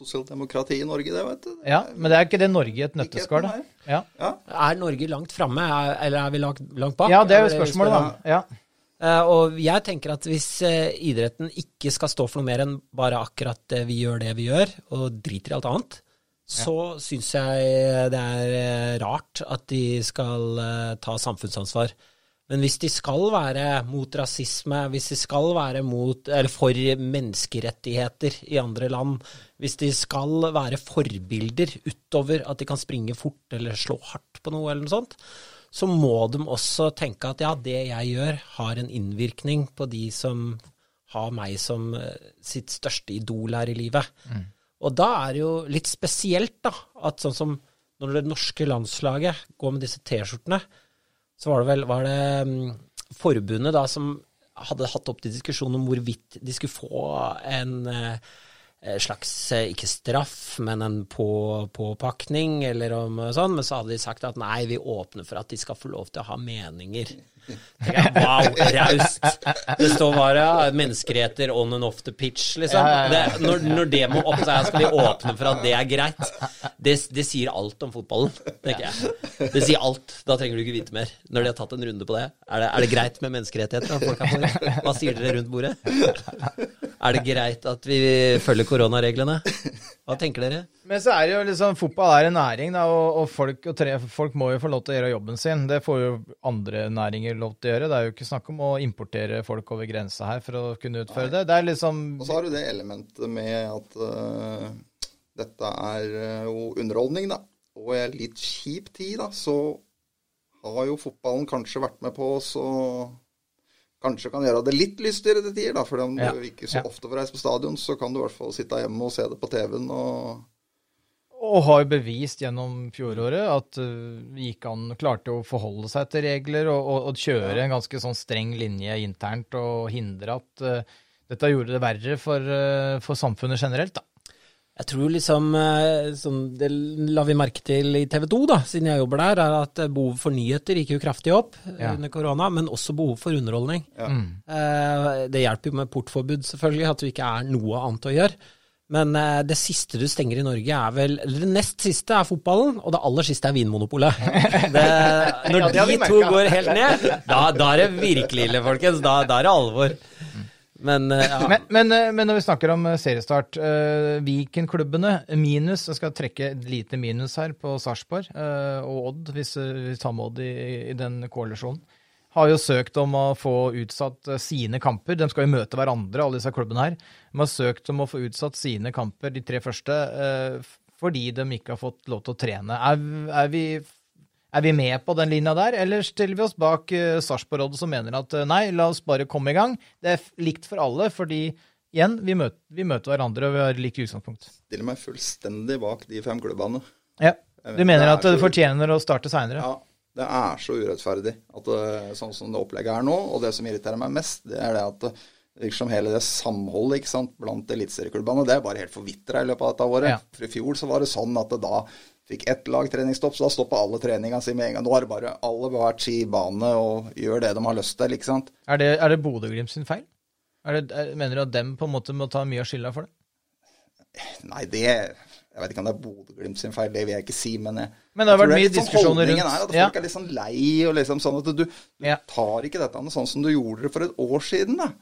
Sosialdemokrati i Norge, det, vet du. Ja, Men det er ikke det Norge i et nøtteskall, da? Ja. Ja. Er Norge langt framme, eller er vi langt, langt, bak? Ja, det er jo spørsmålet, da. Ja. Uh, og jeg tenker at hvis uh, idretten ikke skal stå for noe mer enn bare akkurat uh, vi gjør det vi gjør, og driter i alt annet, så ja. syns jeg det er uh, rart at de skal ta samfunnsansvar. Men hvis de skal være mot rasisme, hvis de skal være mot, eller for menneskerettigheter i andre land, hvis de skal være forbilder utover at de kan springe fort eller slå hardt på noe eller noe sånt, så må de også tenke at ja, det jeg gjør, har en innvirkning på de som har meg som eh, sitt største idol her i livet. Mm. Og da er det jo litt spesielt, da, at sånn som når det norske landslaget går med disse T-skjortene, så var det vel var det um, forbundet da som hadde hatt opp til diskusjon om hvorvidt de skulle få en uh, slags, eh, ikke straff, men en på, påpakning, eller om sånn, men så hadde de sagt at nei, vi åpner for at de skal få lov til å ha meninger. Wow, raust. Det står bare ja, on and off the pitch, liksom. Det, når, når, det må opp, så skal vi åpne for at det er greit. Det, det, sier alt om fotballen, tenker jeg. Det sier alt. Da trenger du ikke vite mer. Når de har tatt en runde på det. Er det, er det greit med menneskerettigheter? Hva sier dere rundt bordet? Er det greit at vi følger koronareglene? Hva tenker dere? Men så er det jo liksom, Fotball er en næring, da, og, og folk, og tre, folk, må jo få lov til å gjøre jobben sin. Det får jo andre næringer lov til å gjøre. Det er jo ikke snakk om å importere folk over grensa her for å kunne utføre Nei. det. Det er liksom Og så har du det elementet med at uh, dette er uh, jo underholdning, da. Og i en litt kjip tid, da, så har jo fotballen kanskje vært med på oss og kanskje kan gjøre det litt lystigere til tider, da. For om ja. du ikke så ofte får reise på stadion, så kan du i hvert fall sitte hjemme og se det på TV-en og og har bevist gjennom fjoråret at uh, gikk han klarte å forholde seg til regler og, og, og kjøre en ganske sånn streng linje internt og hindre at uh, dette gjorde det verre for, uh, for, samfunnet generelt. da. Jeg tror liksom, som det la vi merke til i TV 2, da, siden jeg jobber der, er at behovet for nyheter gikk jo kraftig opp ja. under korona, men også behov for underholdning. Ja. Mm. Det hjelper jo med portforbud, selvfølgelig, at det ikke er noe annet å gjøre. Men det siste du stenger i Norge, er vel Eller det nest siste er fotballen, og det aller siste er Vinmonopolet. Det, når ja, de to går helt ned, da, da, er det virkelig ille, folkens. Da, da er det alvor. Men, uh, ja. men, men, uh, men, når vi snakker om seriestart, uh, Viken-klubbene minus Jeg skal trekke et lite minus her på Sarpsborg og Odd, hvis vi tar med Odd i, i den koalisjonen har jo søkt om å få utsatt eh, sine kamper. De skal jo møte hverandre, alle disse klubbene her. De har søkt om å få utsatt sine kamper, de tre første, uh, fordi de ikke har fått lov til å trene. Er, er, vi, er vi, med på den linja der, eller stiller vi oss bak uh, Sarpsborg som mener at nei, la oss bare komme i gang? Det er likt for alle, fordi igjen, vi møter, vi møter hverandre, og vi har like utgangspunkt. Stiller meg fullstendig bak de fem klubbene. Ja. Du mener at det fortjener å starte seinere? Ja. Det er så urettferdig. At uh, sånn som det opplegget er nå, og det som irriterer meg mest, det er det at det liksom hele det samholdet ikke sant, blant eliteserieklubbene, det er bare helt forvitra i løpet av dette året. Ja. For I fjor så var det sånn at det da fikk ett lag treningsstopp, så da stoppa alle treninga si med en gang. Nå er det bare alle på hvert si bane og gjør det de har lyst til, ikke sant. Er det, er det Bodø-Glimt sin feil? Det, er, mener du at dem på en måte må ta mye av skylda for det? Nei, det jeg vet ikke om det er Bodø-Glimt sin feil, det vil jeg ikke si, men jeg, Men det har vært mye sånn diskusjoner rundt er at Folk er litt sånn lei og liksom sånn at du, du ja. tar ikke dette sånn som du gjorde det for et år siden, da.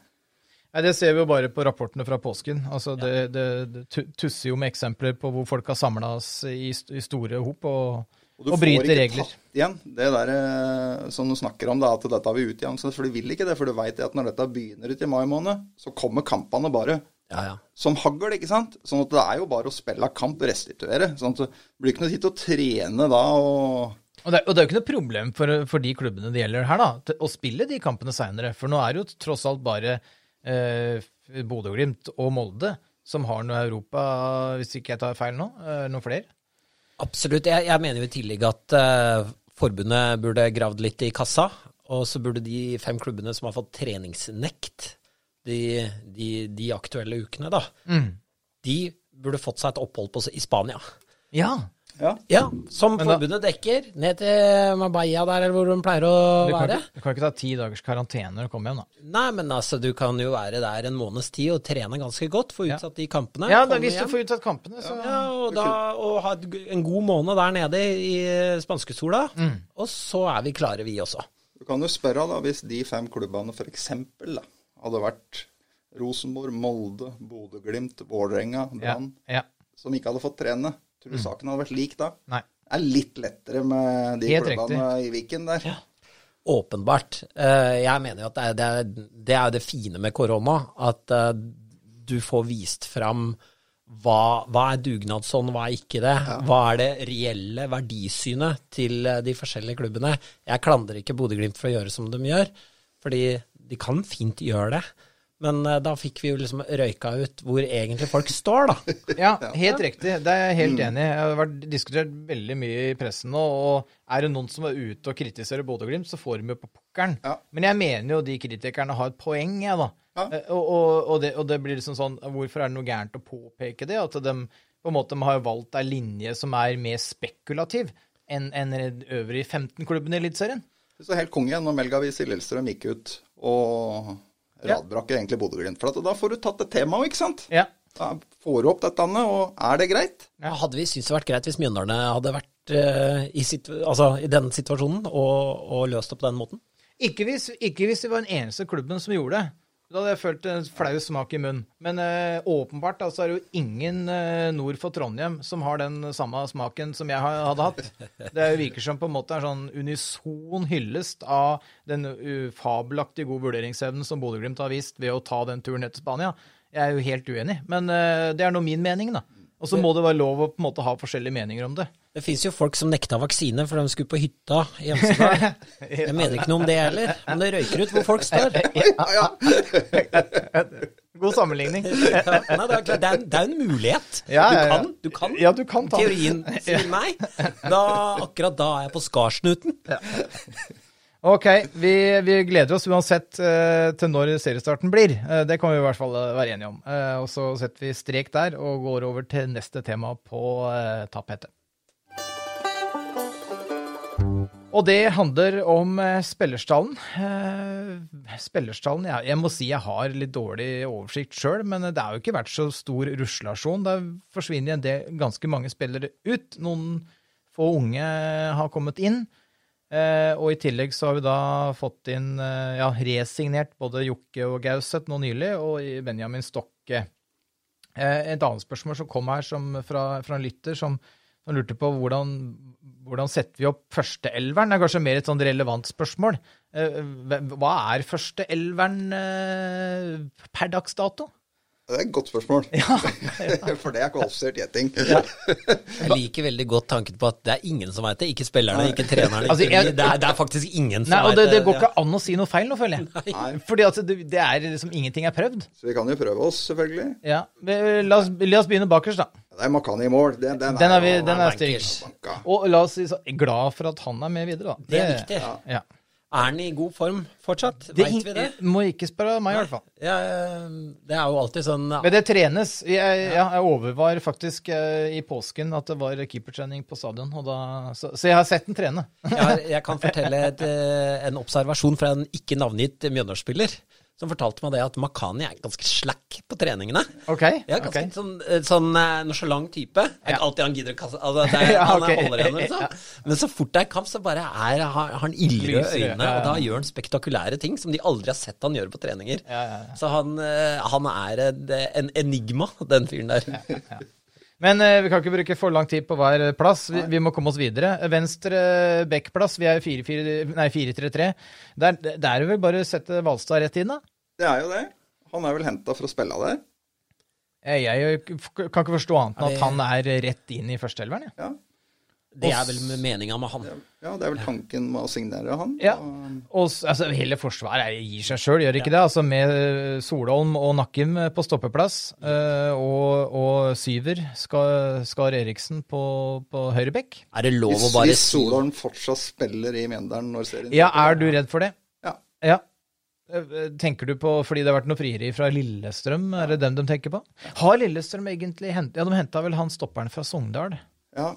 Nei, Det ser vi jo bare på rapportene fra påsken. Altså, det, det, det tusser jo med eksempler på hvor folk har samla i, i, store hop og, og, og bryter regler. Og du får ikke tatt igjen det der eh, som du snakker om, da, at dette har vi utjevnet. For du vil ikke det, for du veit at når dette begynner ut i mai måned, så kommer kampene bare ja, ja. som hagl, ikke sant? Sånn at det er jo bare å spille kamp og restituere. Sånn at det blir ikke noe tid til å trene da og og det, og det, er jo ikke noe problem for, for, de klubbene det gjelder her, da, å spille de kampene seinere. For nå er det jo tross alt bare eh, Bodø-Glimt og Molde som har noe Europa, hvis ikke jeg tar feil nå. Eh, noen flere? Absolutt. Jeg, jeg, mener jo i tillegg at eh, forbundet burde gravd litt i kassa. Og så burde de fem klubbene som har fått treningsnekt, de, de, de aktuelle ukene, da, mm. de burde fått seg et opphold på, i Spania. Ja. Ja. ja som da, forbundet dekker. Ned til Mabaya der, eller hvor de pleier å du være. du kan ikke ta ti dagers karantene når du kommer hjem, da? Nei, men altså, du kan jo være der en måneds tid og trene ganske godt. Få utsatt ja. de kampene. Ja, da, hvis hjem. du får utsatt kampene, så Ja, og, da, og ha en god måned der nede i spanskesola. Mm. Og så er vi klare, vi også. Du kan jo spørre, da, hvis de fem klubbene for eksempel, da hadde vært Rosenborg, Molde, Bodø-Glimt, Vålerenga, Brann, ja, ja. Som ikke hadde fått trene. Tror du mm. saken hadde vært lik da? Nei. Det er litt lettere med de klubbene i Viken der. Ja. åpenbart. Eh, Jeg mener jo at det er det, er, det fine med korona, at eh, du får vist fram hva, hva er dugnadsånd, hva er ikke det? Hva er det reelle verdisynet til eh, de forskjellige klubbene? Jeg klandrer ikke Bodø-Glimt for å gjøre som de gjør, fordi de kan fint gjøre det. Men eh, da fikk vi jo liksom røyka ut hvor egentlig folk står, da. Ja, helt riktig. Det er jeg helt enig i. Det har vært diskutert veldig mye i pressen nå. Og er det noen som er ute og kritiserer Bodø-Glimt, så får de jo på pukkelen. Ja. Men jeg mener jo de kritikerne har et poeng, jeg, da. Ja. Eh, Og, og, og, det, og det blir liksom sånn Hvorfor er det noe gærent å påpeke det? At de på en måte har valgt ei linje som er mer spekulativ enn en øvrig øvrige 15-klubben i Eliteserien. Det står helt konge når Melgavis i Lillestrøm gikk ut og radbraker egentlig Bodø-Glimt. For at da får du tatt et tema òg, ikke sant? Ja. Da får du opp dette, og er det greit? Ja, Hadde vi syntes det vært greit hvis Mjøndalene hadde vært eh, i, situ altså, i den situasjonen og, og løst det på den måten? Ikke hvis, ikke hvis det var den eneste klubben som gjorde det. Da hadde jeg følt en flau smak i munnen. Men eh, åpenbart altså, er det jo ingen eh, nord for Trondheim som har den samme smaken som jeg hadde hatt. Det er virker som på en måte en sånn unison hyllest av den fabelaktig gode vurderingsevnen som Bodø-Glimt har vist ved å ta den turen ned til Spania. Jeg er jo helt uenig, men eh, det er nå min mening, da. Og så må det være lov å på en måte ha forskjellige meninger om det. Det fins jo folk som nekta vaksine for de skulle på hytta i Hemsedal. Jeg mener ikke noe om det heller, men det røyker ut hvor folk står. Ja. God sammenligning. Ja, nei, det, er klart, det, er, det er en mulighet. Ja. Du kan, du kan. Ja, du kan ta. Teorien sier nei. Da, akkurat da er jeg på skarsnuten. Ok, vi, vi gleder oss uansett eh, til når seriestarten blir. Eh, det kan vi i hvert fall eh, være enige om. Og så setter vi strek der og går over til neste tema på tapetet. Og det handler om eh, spillerstallen. Eh, spillerstallen, ja, jeg må si jeg har litt dårlig oversikt sjøl, men det har jo ikke vært så stor ruslasjon. Det forsvinner en del, ganske mange spillere ut. Noen få unge har kommet inn. Eh, og i tillegg så har vi da fått inn ja, resignert både Jokke og Gauseth nå nylig, og Benjamin Stokke. Et annet spørsmål som kom her som, fra, fra en lytter, som, som lurte på hvordan, hvordan setter vi opp førsteelveren? Det er kanskje mer et sånn relevant spørsmål. Eh, hva- er førsteelveren eh, per dags dato? Det er et godt spørsmål. For det er kvalifisert gjetting. Jeg liker veldig godt tanken på at det er ingen som veit det. Ikke spillerne, ikke trenerne. Altså, jeg- det, er, det er faktisk ingen som veit det, det går ja. ikke an å si noe feil nå, føler jeg. Nei. Fordi at det, det er liksom ingenting er prøvd. Så vi kan jo prøve oss, selvfølgelig. Ja, men La oss, la oss begynne bakerst, da. Det er Makani i mål. Den, den, Den er, vi, den er stygg. Og la oss si så, glad for at han er med videre, da. Det er viktig. Ja. Er han i god form fortsatt? Det Veit vi det? må ikke spørre meg, i hvert fall. Ja, det er jo alltid sånn Men det trenes. Jeg, ja, jeg overvar faktisk eh, i påsken at det var keepertrening på stadion. Og da, så, så jeg har sett den trene. jeg, har, jeg kan fortelle et, eh, en observasjon fra en ikke navngitt Mjøndalsspiller. Som fortalte meg det at Makani er ganske slack på treningene. OK? Ja, ganske ok. sånn, eh, sånn eh, type. Det er ikke Ja. alltid han gidder å kaste altså, det er, Ja, Han er ok. holder igjen, liksom. Men så fort det er kamp, så bare er, har han ildrøde øyne, ja, ja. og da gjør han spektakulære ting som de aldri har sett han gjøre på treninger. Ja, ja, ja. Så han, eh, han er en, en enigma, den fyren der. Men eh, vi kan ikke bruke for lang tid på hver plass. Vi, vi må komme oss videre. Venstre backplass, vi er 4-4 nei, 4-3-3. Der, der er det vel bare å sette Valstad rett inn, da? Det er jo det. Han er vel henta for å spille der. Jeg, jeg kan ikke forstå annet enn at han er rett inn i førsteelveren. Ja. Ja. Det er vel meninga med han. ja, det er vel tanken med å signere han. Ja. Og, altså, hele forsvaret er- gir seg sjøl, gjør ikke ikke det? Altså Med eh, Solholm og Nakkim på stoppeplass, eh, og, og Syver, Skar, Skar Eriksen på, på høyrebekk. Er det lov å bare hvis Solholm fortsatt spiller i Mjøndalen når serien Ja, er du redd for det? Ja. Ja. Eh, Tenker du på fordi det har vært noe frieri fra Lillestrøm? Er det dem de tenker på? Har Lillestrøm egentlig hent, Ja, de henta vel han stopperen fra Sogndal? Ja,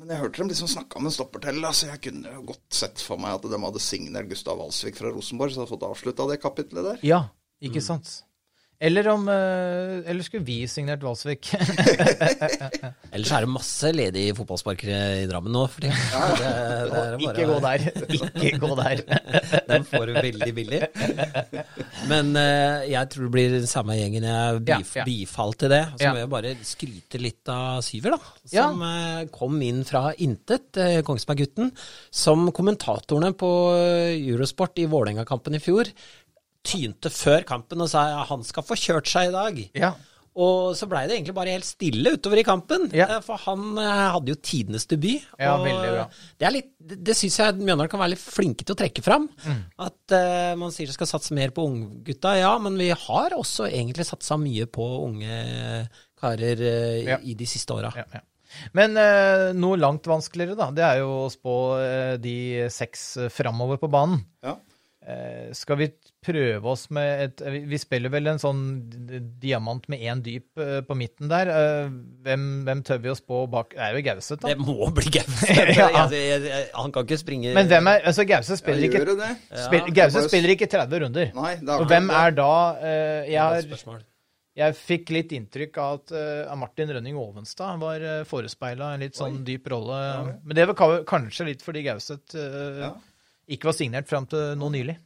men jeg hørte dem liksom snakke om en stopper til, altså så jeg kunne jo godt sett for meg at de hadde signert Gustav Walsvik fra Rosenborg, så hadde fått avslutta det kapitlet der. Ja, ikke sant? Eller om eh, Eller skulle vi signert Valsvik? Ellers er det masse ledige fotballsparkere i Drammen nå for tida. Det- det er bare- Ikke gå der. Ikke gå der. Den får du veldig billig. Men eh, jeg tror det blir den samme gjengen. Jeg bif, Ja, ja. bifalt til det. Så Ja. må jeg bare skryte litt av Syver, da. Som eh, kom inn fra intet, Kongsberg-gutten. Som kommentatorene på Eurosport i Vålerenga-kampen i fjor tynte før kampen og sa ja, han skal få kjørt seg i dag. Ja. Og så blei det egentlig bare helt stille utover i kampen. Ja. eh, For han eh, hadde jo tidenes debut. Ja, og veldig bra. Det, er litt, det, det syns jeg Mjøndalen kan være litt flinke til å trekke fram. Mm. At uh, man sier det skal satse mer på unggutta. Ja, men vi har også egentlig satsa mye på unge karer uh, Ja. i de siste åra. Ja, ja. Men eh, noe langt vanskeligere, da. Det er jo å spå eh, de seks framover på banen. Ja. Eh, skal vi prøve oss med et vi- spiller vel en sånn diamant med én dyp eh, på midten der. Eh, hvem, hvem tør vi oss på bak? Det er jo Gauseth, Det må bli Gauseth. Ja. Altså, Han kan ikke springe Men hvem er altså Gauseth spiller Ja, ikke Ja, spiller ikke 30 runder. Nei, det Og hvem er da eh, jeg, har, jeg fikk litt inntrykk av at uh, Martin Rønning Ovenstad var uh, forespeila en litt sånn dyp rolle. Men det var kanskje litt fordi Gauseth uh, Ja. ikke var signert fram til nå nylig.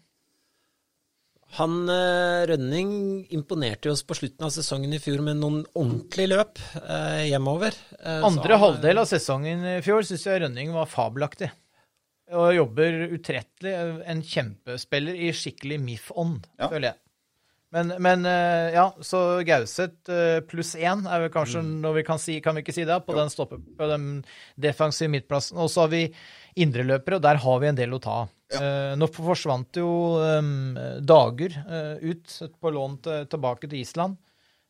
Han eh, Rønning imponerte oss på slutten av sesongen i fjor med noen ordentlige løp eh, hjemover. Eh, Andre han- halvdel av sesongen i fjor syns jeg Rønning var fabelaktig. Og jobber utrettelig. En kjempespiller i skikkelig MIF-ånd, Ja. føler jeg. Men, men eh, ja, så Gauseth eh, pluss én er vel kanskje Mm. når vi kan si, kan vi ikke si det, på den, stoppe, på den defensive midtplassen. Og så har vi indreløpere, og der har vi en del å ta av. Eh, nå forsvant jo um, Dager uh, ut på lån til, tilbake til Island.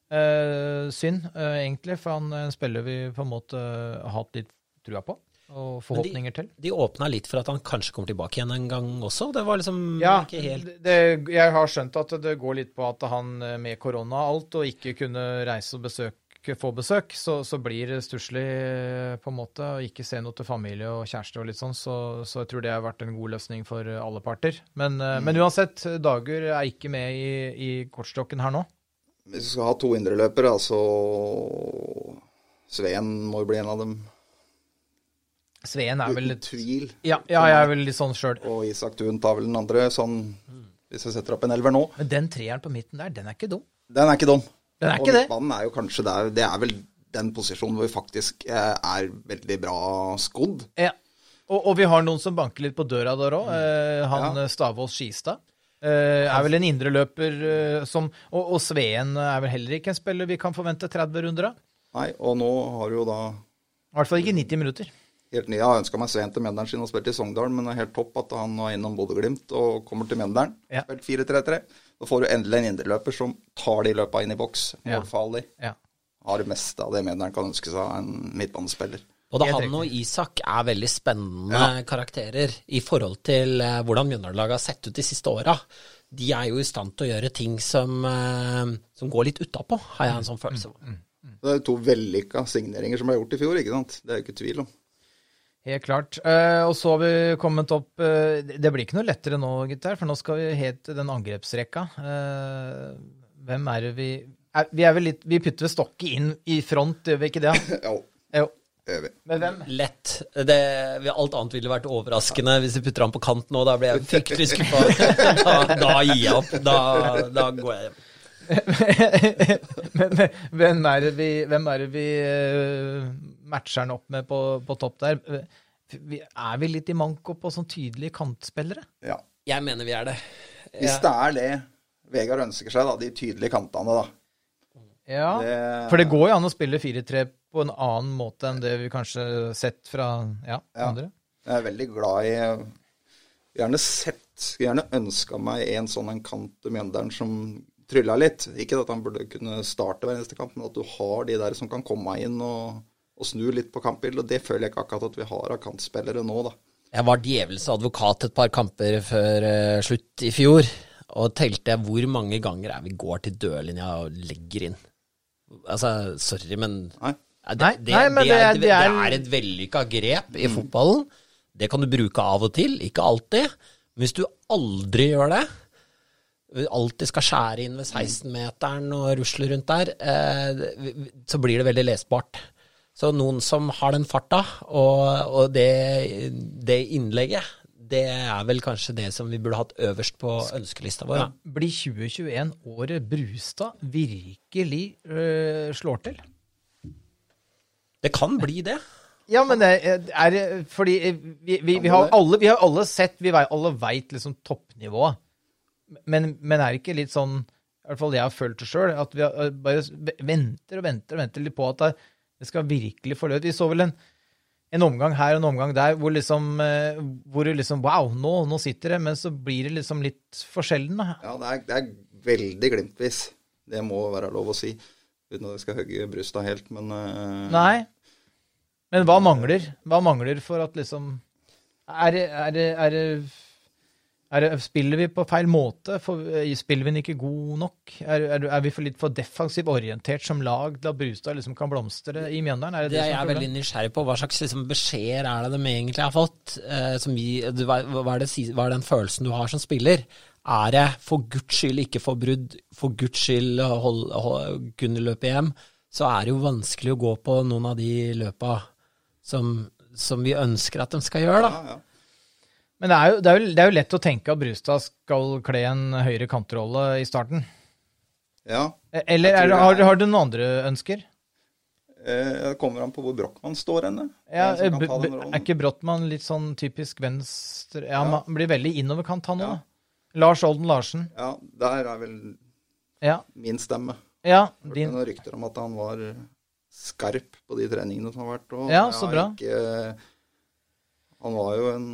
Uh, synd, uh, egentlig, for han er spiller vi på en måte har hatt litt trua på. Og forhåpninger til. De åpna litt for at han kanskje kommer tilbake igjen en gang også. Det var liksom Ja, ikke helt det, jeg har skjønt at det går litt på at han eh, med korona og alt, og ikke kunne reise og besøke, få besøk, så, så blir det stusslig eh, på en måte, og ikke se noe til familie og kjæreste og litt sånn, så, så jeg tror det har vært en god løsning for eh, alle parter. Men, mm. men uansett, Dager er ikke med i, i kortstokken her nå. Hvis vi skal ha to indreløpere, altså Sveen må jo bli en av dem. Sveen er vel Uten tvil. Ja, ja jeg er vel litt sånn sjøl. Og Isak Thun tar vel den andre, sånn hvis vi setter opp en elver nå. Men den treeren på midten der, den er ikke dum. Den er ikke dum. Den er og ikke det. midtbanen er jo kanskje der Det er vel den posisjonen hvor vi faktisk eh, er veldig bra skodd. Ja. Og, og vi har noen som banker litt på døra der òg. han Ja. eh, Stavås Skistad. Uh, er vel en indreløper uh, som og, og Sveen er vel heller ikke en spiller vi kan forvente 30 runder av. Nei, og nå har du jo da I hvert fall ikke 90 minutter. Helt ny Jeg har ønska meg Sveen til Mjøndalen sin og spilte i Sogndal, men det er helt topp at han var innom Bodø-Glimt og kommer til Mjøndalen. Ja. Spilt 4-3-3. Da får du endelig en indreløper som tar de løpa inn i boks. Ja. Målfarlig. Ja. Har det meste av det Mjøndalen kan ønske seg av en midtbanespiller. Både han og Isak er veldig spennende karakterer i forhold til eh, hvordan Mjøndalen-laget har sett ut de siste åra. De er jo i stand til å gjøre ting som, eh, som går litt utapå, har jeg en sånn følelse av. Det er to vellykka signeringer som ble gjort i fjor, ikke sant. Det er jo ikke tvil om. Helt klart. Uh, og så har vi kommet opp uh, Det blir ikke noe lettere nå, gutter, for nå skal vi helt til den angrepsrekka. Uh, hvem er det vi er, Vi er vel litt Vi putter vel stokket inn i front, gjør vi ikke det? jo. Jo. vi. Hvem? Lett. Det, alt annet ville vært overraskende hvis vi putter han på kant nå. Da blir jeg fryktelig skuffa. Da, da gir jeg opp. Da, da går jeg hjem. Men, hvem er det vi, hvem er det vi eh, matcher han opp med på, på topp der? Vi, er vi litt i manko på sånn tydelige kantspillere? Ja. Jeg mener vi er det. Hvis det er det Vegard ønsker seg, da, de tydelige kantene, da. Ja. Det- For det går jo an å spille 4-3 på en annen måte enn det vi kanskje har sett fra ja, Ja. andre. Jeg er veldig glad i Gjerne sett Gjerne ønska meg en sånn en kant til Mjøndalen som trylla litt. Ikke at han burde kunne starte hver eneste kamp, men at du har de der som kan komme inn og, og snu litt på kampbildet. Og det føler jeg ikke akkurat at vi har av kantspillere nå, da. Jeg var djevelens advokat et par kamper før uh, slutt i fjor, og telte hvor mange ganger er vi går til dørlinja og legger inn. Altså, sorry, men Nei. Det, det, nei, men det, er, det er- det, er- et vellykka grep i fotballen. Det kan du bruke av og til, ikke alltid. Men hvis du aldri gjør det, alltid skal skjære inn ved 16-meteren og rusle rundt der, eh, så blir det veldig lesbart. Så noen som har den farta og, og det, det innlegget, det er vel kanskje det som vi burde hatt øverst på ønskelista vår. Ja. Blir 2021 året Brustad virkelig øh, slår til? Det kan bli det. Ja, men det er, fordi vi, vi, vi, har alle, vi, har alle, sett Vi alle veit liksom toppnivået. Men, men, er det ikke litt sånn I hvert fall jeg har følt det sjøl, at vi bare venter og venter og venter litt på at det, skal virkelig få løp. Vi så vel en, en, omgang her og en omgang der hvor liksom, eh, hvor liksom Wow, nå, nå, sitter det. Men så blir det liksom litt for sjelden. Da. Ja, det er, det er veldig glimtvis. Det må være lov å si. Uten at jeg skal hogge brystet helt, men uh... Nei. Men hva mangler? Hva mangler for at liksom Er det, er det, er det er, spiller vi på feil måte? For, eh, spiller vi den ikke god nok? Er, er, er vi for litt for defensivt orientert som lag til at Brustad liksom kan blomstre i Mjøndalen? Er det, det, det jeg er veldig nysgjerrig på. Hva slags liksom, beskjeder er det de egentlig har fått? Eh, vi, hva, hva, er hva, er den følelsen du har som spiller? Er det for guds skyld ikke få brudd, for guds skyld hold, hold, kunne løpe hjem, så er det jo vanskelig å gå på noen av de løpa som, som vi ønsker at de skal gjøre. da. Ja, ja. Men det er, jo, det, er jo, det er, jo, lett å tenke at Brustad skal kle en høyere kantrolle i starten. Ja. Eller er, har, har, du noen andre ønsker? Eh, det kommer an på hvor Brochmann står henne. Ja, er ikke Brochmann litt sånn typisk venstre Ja, ja. blir veldig innoverkant, han òg. Ja. Lars Olden Larsen. Ja, der er vel ja. min stemme. Ja, din... Noen rykter om at han var skarp på de treningene som har vært. Og ja, så bra. Ikke, han var jo en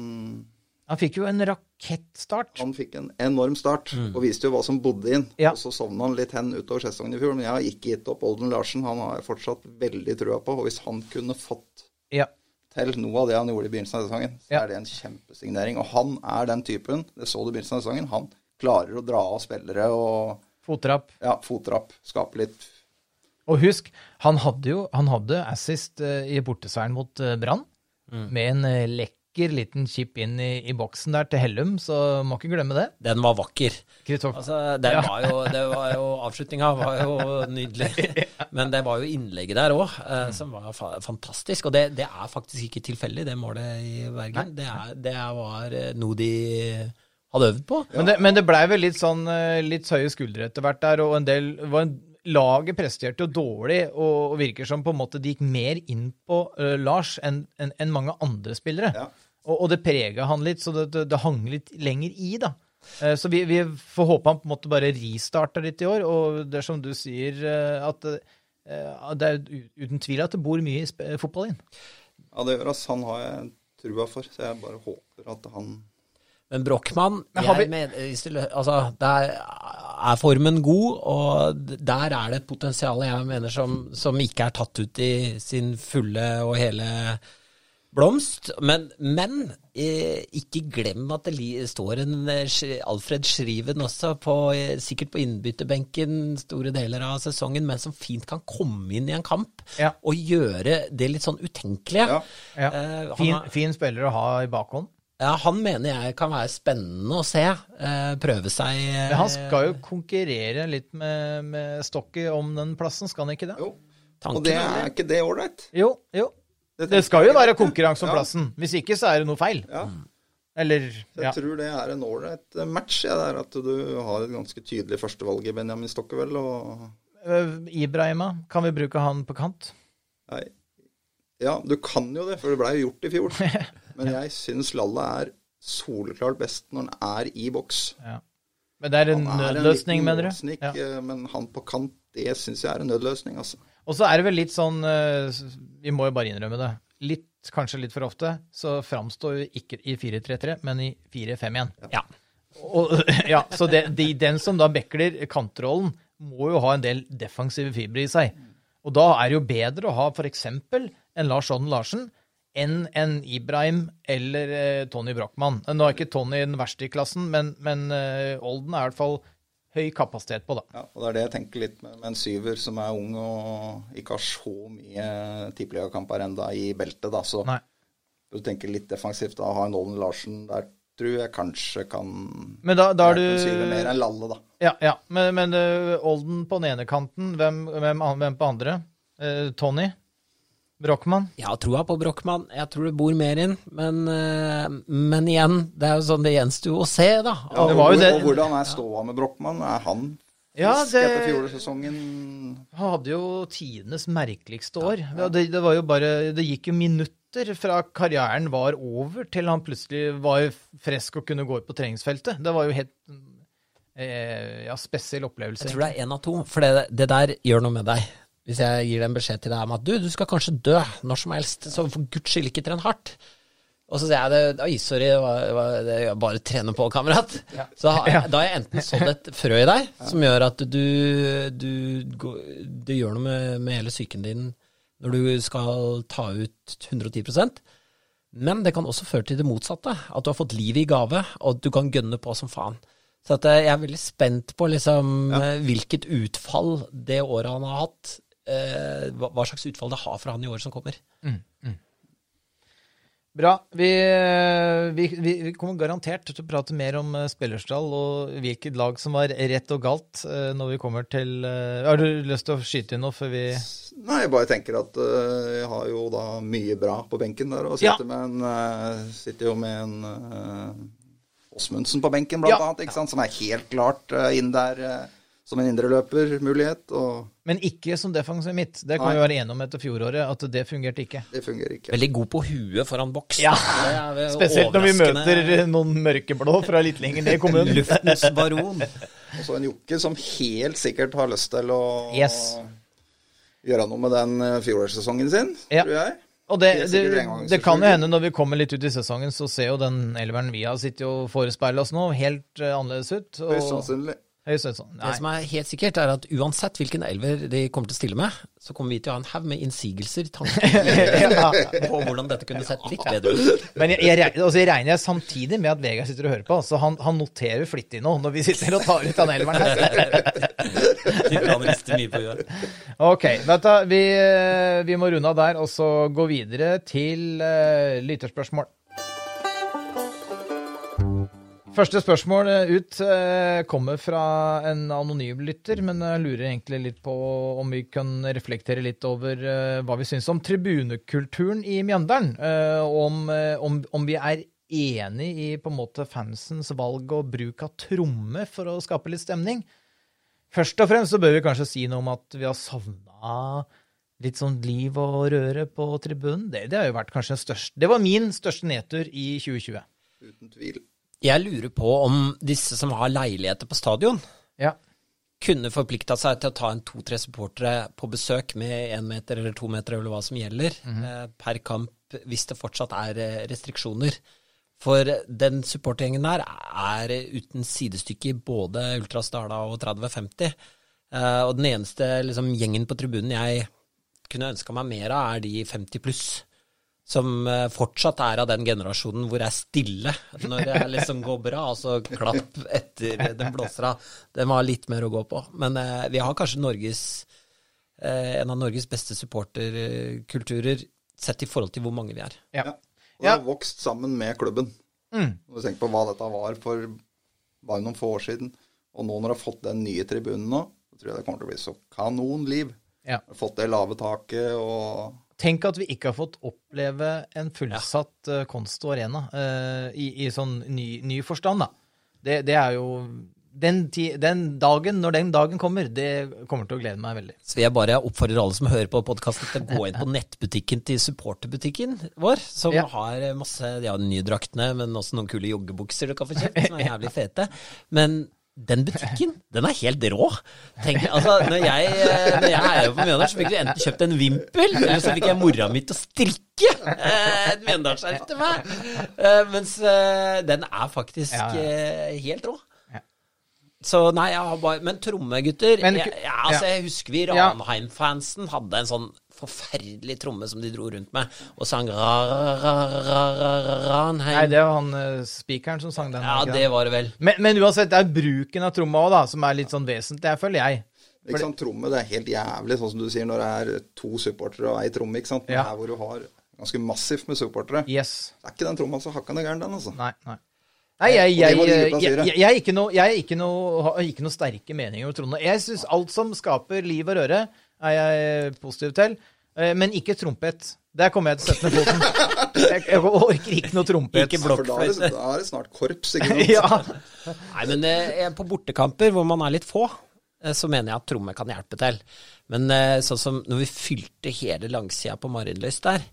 han fikk jo en rakettstart. Han fikk en enorm start, mm. og viste jo hva som bodde inn. Ja. Og så sovna han litt hen utover sesongen i fjor. Men jeg har ikke gitt opp Olden Larsen. Han har jeg fortsatt veldig trua på. Og hvis han kunne fått ja. til noe av det han gjorde i begynnelsen av sesongen, så ja. er det en kjempesignering. Og han er den typen, det så du i begynnelsen av sesongen, han klarer å dra av spillere og Fottrapp. Ja, fottrapp. Skape litt Og husk, han hadde jo han hadde assist uh, i borteseieren mot uh, Brann, mm. med en uh, lekk vakker liten chip inn i, i, boksen der til Hellum, så må ikke glemme det. Den var vakker. Altså, det, var jo, det var jo Avslutninga var jo nydelig. Men det var jo innlegget der òg eh, som var fa fantastisk. Og det, det, er faktisk ikke tilfeldig, det målet i Bergen. Det, er, det var eh, noe de hadde øvd på. Ja. Men det, men det blei vel litt sånn eh, litt høye skuldre etter hvert der, og en del var en laget presterte jo dårlig, og, virker som på en måte de gikk mer inn på uh, Lars enn en, en mange andre spillere. Ja. Og, og, det prega han litt, så det, det, det, hang litt lenger i, da. Uh, så vi, vi, får håpe han på en måte bare restarter litt i år, og det er som du sier, uh, at det er uten tvil at det bor mye i fotball inn. Ja, det gjør oss. Han har jeg trua for, så jeg bare håper at han men Brochmann altså, Der er formen god, og der er det et potensial jeg mener som, som, ikke er tatt ut i sin fulle og hele blomst. Men, men eh, ikke glem at det står en eh, Alfred Schriven også, på, eh, sikkert på innbytterbenken store deler av sesongen, men som fint kan komme inn i en kamp ja. og gjøre det litt sånn utenkelige. Ja. Ja. Eh, fin, har, fin spiller å ha i bakhånd. Ja, Han mener jeg kan være spennende å se. Eh, prøve seg eh, Men Han skal jo konkurrere litt med, med Stokke om den plassen, skal han ikke det? Jo. Tanken og det er ikke det ålreit? Jo, jo. Det, skal jo være konkurranse om plassen. Hvis ikke, så er det noe feil. Ja. Eller ja. Jeg tror det er en ålreit match, ja, det er at du har et ganske tydelig førstevalg i Benjamin Stokke, vel, og uh, Ibrahima, kan vi bruke han på kant? Nei. Ja, du kan jo det, for det blei jo gjort i fjor. Men jeg syns Lalla er soleklart best når han er i boks. Ja. Men det er en nødløsning, mener du? Ja. Eh, men han på kant, det syns jeg er en nødløsning, altså. Og så er det vel litt sånn eh, Vi må jo bare innrømme det. Litt, kanskje litt for ofte, så framstår vi ikke i 4-3-3, men i 4-5-1. Ja. Og, ja, så det, de, den som da bekler kantrollen, må jo ha en del defensive fibre i seg. Og da er det jo bedre å ha f.eks. en Lars Odden Larsen enn en Ibrahim eller eh, Tony Brochmann. Nå er ikke Tony den verste i klassen, men, men eh, Olden er i hvert fall høy kapasitet på, da. Ja, og det er det jeg tenker litt med, med en syver som er ung og ikke har så mye tippeligakamper enda i beltet, da. Så Nei. du tenker litt defensivt da, ha en Olden Larsen der tror jeg kanskje kan Men da, da er du mer enn Lalle, da. Ja, ja. Men, men uh, Olden på den ene kanten, hvem, hvem, hvem på andre? Uh, Tony? Brochmann? Jeg har troa på Brochmann. Jeg tror det bor mer inn. Men, eh, men igjen, det er jo sånn det gjenstår jo å se, da. Ja, det var jo og, det- og hvordan er ståa med Brochmann? Er han Ja, det- etter fjorårssesongen? Han hadde jo tidenes merkeligste år. Ja, Det, det var jo bare Det gikk jo minutter fra karrieren var over, til han plutselig var frisk og kunne gå ut på treningsfeltet. Det var jo helt eh, ja, spesiell opplevelse. Jeg tror det er én av to. For det, det der gjør noe med deg. Hvis jeg gir deg en beskjed til deg om at du, du skal kanskje dø når som helst, så for guds skyld ikke tren hardt. Og så sier jeg det, oi, sorry, det er bare trene på, kamerat. Så har, Ja. da har jeg enten sådd et frø i deg som gjør at du, du, du gjør noe med, med hele psyken din når du skal ta ut 110% men det kan også føre til det motsatte. At du har fått livet i gave, og at du kan gønne på som faen. Så at eh, jeg er veldig spent på liksom, ja. hvilket utfall det året han har hatt, eh, hva, hva slags utfall det har for han i året som kommer. Bra. Vi, vi, vi, vi kommer garantert til å prate mer om eh, spillerstall og hvilket lag som var rett og galt eh, når vi kommer til eh, Har du lyst til å skyte inn noe før vi Nei, jeg bare tenker at jeg har jo da mye bra på benken der. Og Ja. sitter, med en, sitter jo med en Åsmundsen på benken, blant Ja. annet, ikke sant? som er helt klart inn der som en indreløpermulighet. Og Men ikke som defensiv midt. Det kan Nei. vi være enige om etter fjoråret, at det fungerte ikke. det fungerer ikke. Veldig god på huet foran boks. Ja. Spesielt når vi møter noen mørkeblå fra litt lenger ned i kommunen. Luftens baron. Og så en Jokke som helt sikkert har lyst til å Yes. gjøre noe med den øh, fjorårssesongen sin, Ja. tror jeg. Og det, det, det kan jo hende når vi kommer litt ut i sesongen, så ser jo den elveren vi har sittet og forespeilet oss nå, helt eh, annerledes ut. Og, Høyst sannsynlig. Sannsynlig. Det som er helt sikkert, er at uansett hvilken elver de kommer til å stille med, så kommer vi til å ha en haug med innsigelser tanker, Ja. på hvordan dette kunne sett litt bedre ut. Men jeg, jeg, regner- altså jeg regner samtidig med at Vegard sitter og hører på, så han, han noterer flittig nå når vi sitter og tar ut den elveren her. Han rister mye på huet. Ok, vet du, vi, eh, vi må runde av der, og så gå videre til uh, lytterspørsmål. Første spørsmål eh, ut eh, kommer fra en anonym lytter, men jeg lurer egentlig litt på om vi kan reflektere litt over eh, hva vi syns om tribunekulturen i Mjøndalen. eh, om, eh, om, om vi er enig i på en måte fansens valg og bruk av tromme for å skape litt stemning. Først og fremst så bør vi kanskje si noe om at vi har savna litt sånn liv og røre på tribunen. Det, det har jo vært kanskje den største Det var min største nedtur i 2020. Uten tvil. Jeg lurer på om disse som har leiligheter på stadion, Ja. kunne forplikta seg til å ta en to-tre supportere på besøk med én meter eller to meter, eller hva som gjelder, eh, per kamp, hvis det fortsatt er eh, restriksjoner. For den supportergjengen der er uten sidestykke i både Ultras Dala og 3050. Eh, og den eneste liksom, gjengen på tribunen jeg kunne ønska meg mer av, er de 50 pluss. Som eh, fortsatt er av den generasjonen hvor det er stille når det liksom går bra, og så klapp etter den blåser av. Den var litt mer å gå på. Men eh, vi har kanskje Norges, eh, en av Norges beste supporterkulturer sett i forhold til hvor mange vi er. Ja. Og det har vokst sammen med klubben. Mm. Når du tenker på hva dette var for bare noen få år siden, og nå når du har fått den nye tribunen nå, så tror jeg det kommer til å bli så kanonliv. Ja. Fått det lave taket og Tenk at vi ikke har fått oppleve en fullsatt ja. Konsto Arena uh, i, i sånn ny, ny forstand, da. Det, det er jo den, ti, den dagen, når den dagen kommer, det kommer til å glede meg veldig. Så vil jeg bare oppfordrer alle som hører på podkasten til å gå inn på nettbutikken til supporterbutikken vår, som Ja. har masse De har nye draktene, men også noen kule joggebukser du kan få kjøpt, som er jævlig fete. Men den butikken, den er helt rå. Tenk, altså, når jeg, når jeg er jo på Mjøndalen, så fikk du enten kjøpt en vimpel, eller så fikk jeg mora mi til å strikke eh, et Mjøndalsskjerf til meg. Eh, mens eh, den er faktisk helt rå. Så nei, jeg har bare Men tromme, gutter. Jeg, ja, altså, jeg husker vi. Ranheim-fansen hadde en sånn forferdelig tromme som de dro rundt med, og sang ra, ra, ra, ra, ra, Ranheim. Nei, det var han uh, spikeren som sang den. ja, det var det vel. men, men uansett, det er bruken av tromma òg, da, som er litt sånn vesentlig, jeg føler jeg. Ikke sant, Tromme, det er helt jævlig, sånn som du sier, når det er to supportere og ei tromme. ikke sant? Ja. Her hvor du har ganske massivt med supportere. Yes. Det er ikke den tromma så hakkande gæren, den, altså. Nei, nei. Nei, jeg, jeg, jeg, jeg, jeg, er noe, ikke noe sterke meninger om Trond. Jeg syns alt som skaper liv og røre, er jeg positiv til. Eh, Men ikke trompet. Der kommer jeg til å sette ned foten. Jeg, jeg orker ikke noe trompet. Ikke For da er, det, da er det snart korps, ikke sant? Ja. Nei, men eh, på bortekamper hvor man er litt få, eh, så mener jeg at tromme kan hjelpe til. Men eh, sånn som når vi fylte hele langsida på Marienlyst der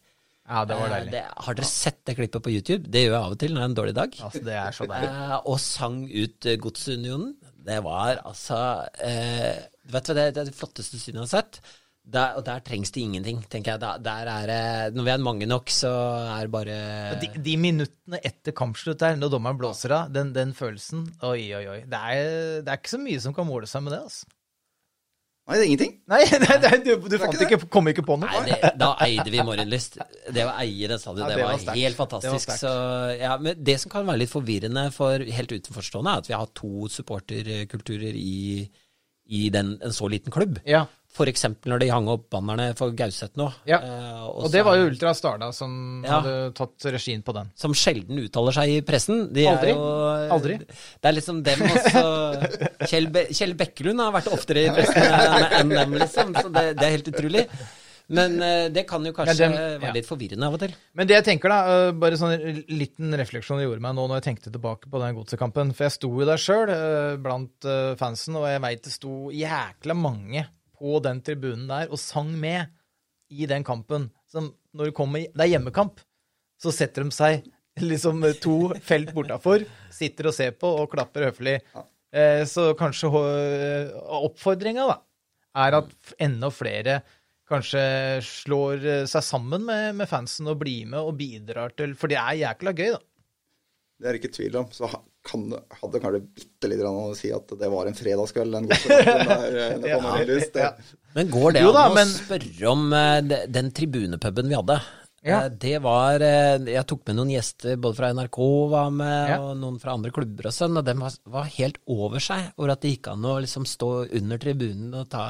ja, det var eh, deilig. det, Har dere sett det klippet på YouTube? Det gjør jeg av og til når det er en dårlig dag. Altså, det er så deilig. Eh, og sang ut eh, Godsunionen. Det var altså eh, Vet du hva, det, det er det flotteste synet jeg har sett. Der, og der trengs det ingenting, tenker jeg. Der, der er det Når vi er mange nok, så er det bare De, de minuttene etter kampslutt der, når dommeren blåser av, den, den følelsen Oi, oi, oi. Det er, det er ikke så mye som kan måle seg med det, altså. Nei, det er ingenting. Nei, nei, nei du, du fant ikke ikke, kom ikke på noe? Nei, det, da eide vi Morgenlyst. Det å eie den stadion, Ja, det, det var, var helt Det var fantastisk. Så, ja, men det som kan være litt forvirrende for helt utenforstående, er at vi har to supporterkulturer i, i den, en så liten klubb. Ja. Eksempel når de hang opp bannerne for Gauseth nå. Ja. Eh, Og det var jo Ultra Starda som Ja. hadde tatt regien på den. som sjelden uttaler seg i pressen. De Aldri. Er jo, Aldri. Det er liksom dem også. Kjell, Be Kjell Bekkelund har vært oftere i pressen enn dem, liksom. Så det, det er helt utrolig. Men eh, det kan jo kanskje ja, den, være litt forvirrende av og til. Men det jeg tenker, da, øh, bare sånn en liten refleksjon jeg gjorde meg nå når jeg tenkte tilbake på den godsekampen. For jeg sto jo der sjøl blant øh, fansen, og jeg veit det sto jækla mange på den tribunen der og sang med i den kampen. Som når det kommer Det er hjemmekamp, så setter de seg liksom to felt bortafor, sitter og ser på og klapper høflig. Eh, Så kanskje oppfordringa, da, er at enda flere kanskje slår eh, seg sammen med, med fansen og blir med og bidrar til For det er jækla gøy, da. Det er det ikke tvil om. Så kan, hadde kanskje bitte litt å si at det var en fredagskveld, den godsekampen der eh. Ja. Men går det an å men- spørre om eh, den tribunepuben vi hadde? Ja. Det var Jeg tok med noen gjester både fra NRK var med, Ja. og noen fra andre klubber og sånn, og de var, var helt over seg over at det gikk an å liksom stå under tribunen og ta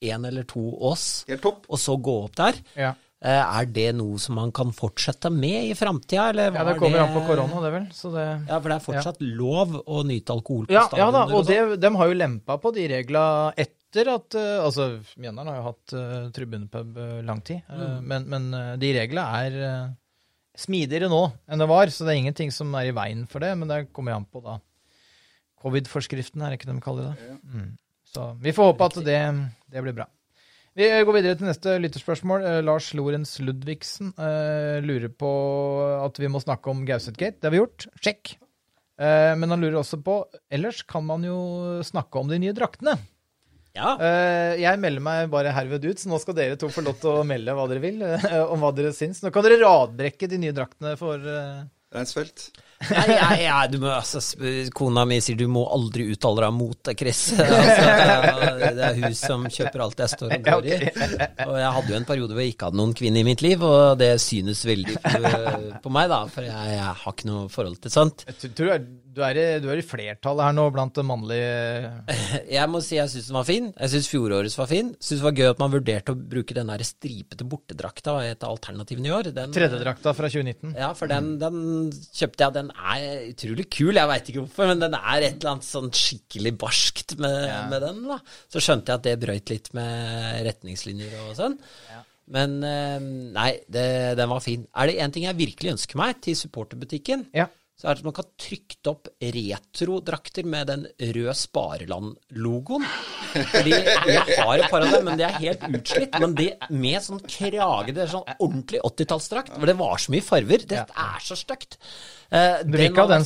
én eller to ås, og så gå opp der. Ja, Eh, Er det noe som man kan fortsette med i framtida, eller ja det kommer an på korona, det vel. Så det Ja, for det er fortsatt lov å nyte alkohol på Ja, stadioner ja da, og og sånn. det, de har jo lempa på de regla etter at uh, Altså, Mjøndalen har jo hatt uh, tribunepub lang tid, mm. men, men de regla er smidigere nå enn det var, så det er ingenting som er i veien for det, men det kommer jo an på da covid-forskriften, er det ikke det de kaller det? Mm. Så vi får håpe at det, det blir bra. Vi går videre til neste lytterspørsmål. Eh, Lars Lorentz Ludvigsen uh, lurer på at vi må snakke om Gauseth-gate. Det har vi gjort. Sjekk. Uh, men han lurer også på Ellers kan man jo snakke om de nye draktene. Ja. Uh, jeg melder meg bare herved ut, så nå skal dere to få lov til å melde hva dere vil eh, om hva dere syns. Nå kan dere radbrekke de nye draktene for eh, Reinsfeldt. Jeg, jeg, du må, altså, kona mi sier du må aldri uttale deg mot det, Chris. Altså, det er hun som kjøper alt jeg står og går i. Og jeg hadde jo en periode hvor jeg ikke hadde noen kvinne i mitt liv, og det synes veldig på, meg, da. For jeg, jeg har ikke noe forhold til sånt. Jeg tror- du er, i, du er i flertallet her nå blant det mannlige Jeg må si jeg syns den var fin. Jeg syns fjorårets var fin. Syns det var gøy at man vurderte å bruke den der stripete bortedrakta et alternativ i år. Den, tredjedrakta fra 2019. Ja, for den, den kjøpte jeg. Den er utrolig kul. Jeg veit ikke hvorfor, men den er et eller annet sånn skikkelig barskt med, med den. da. Så skjønte jeg at det brøyt litt med retningslinjer og sånn. Men eh, nei, det, den var fin. Er det én ting jeg virkelig ønsker meg til supporterbutikken, Ja. Så er det at man kan trykt opp retrodrakter med den røde Spareland-logoen. Fordi jeg har et par av dem, men de er helt utslitt. Men det med sånn krage, det er sånn ordentlig 80-tallsdrakt, For det var så mye farver. Det er så stygt. Eh, Du vil ikke ha den,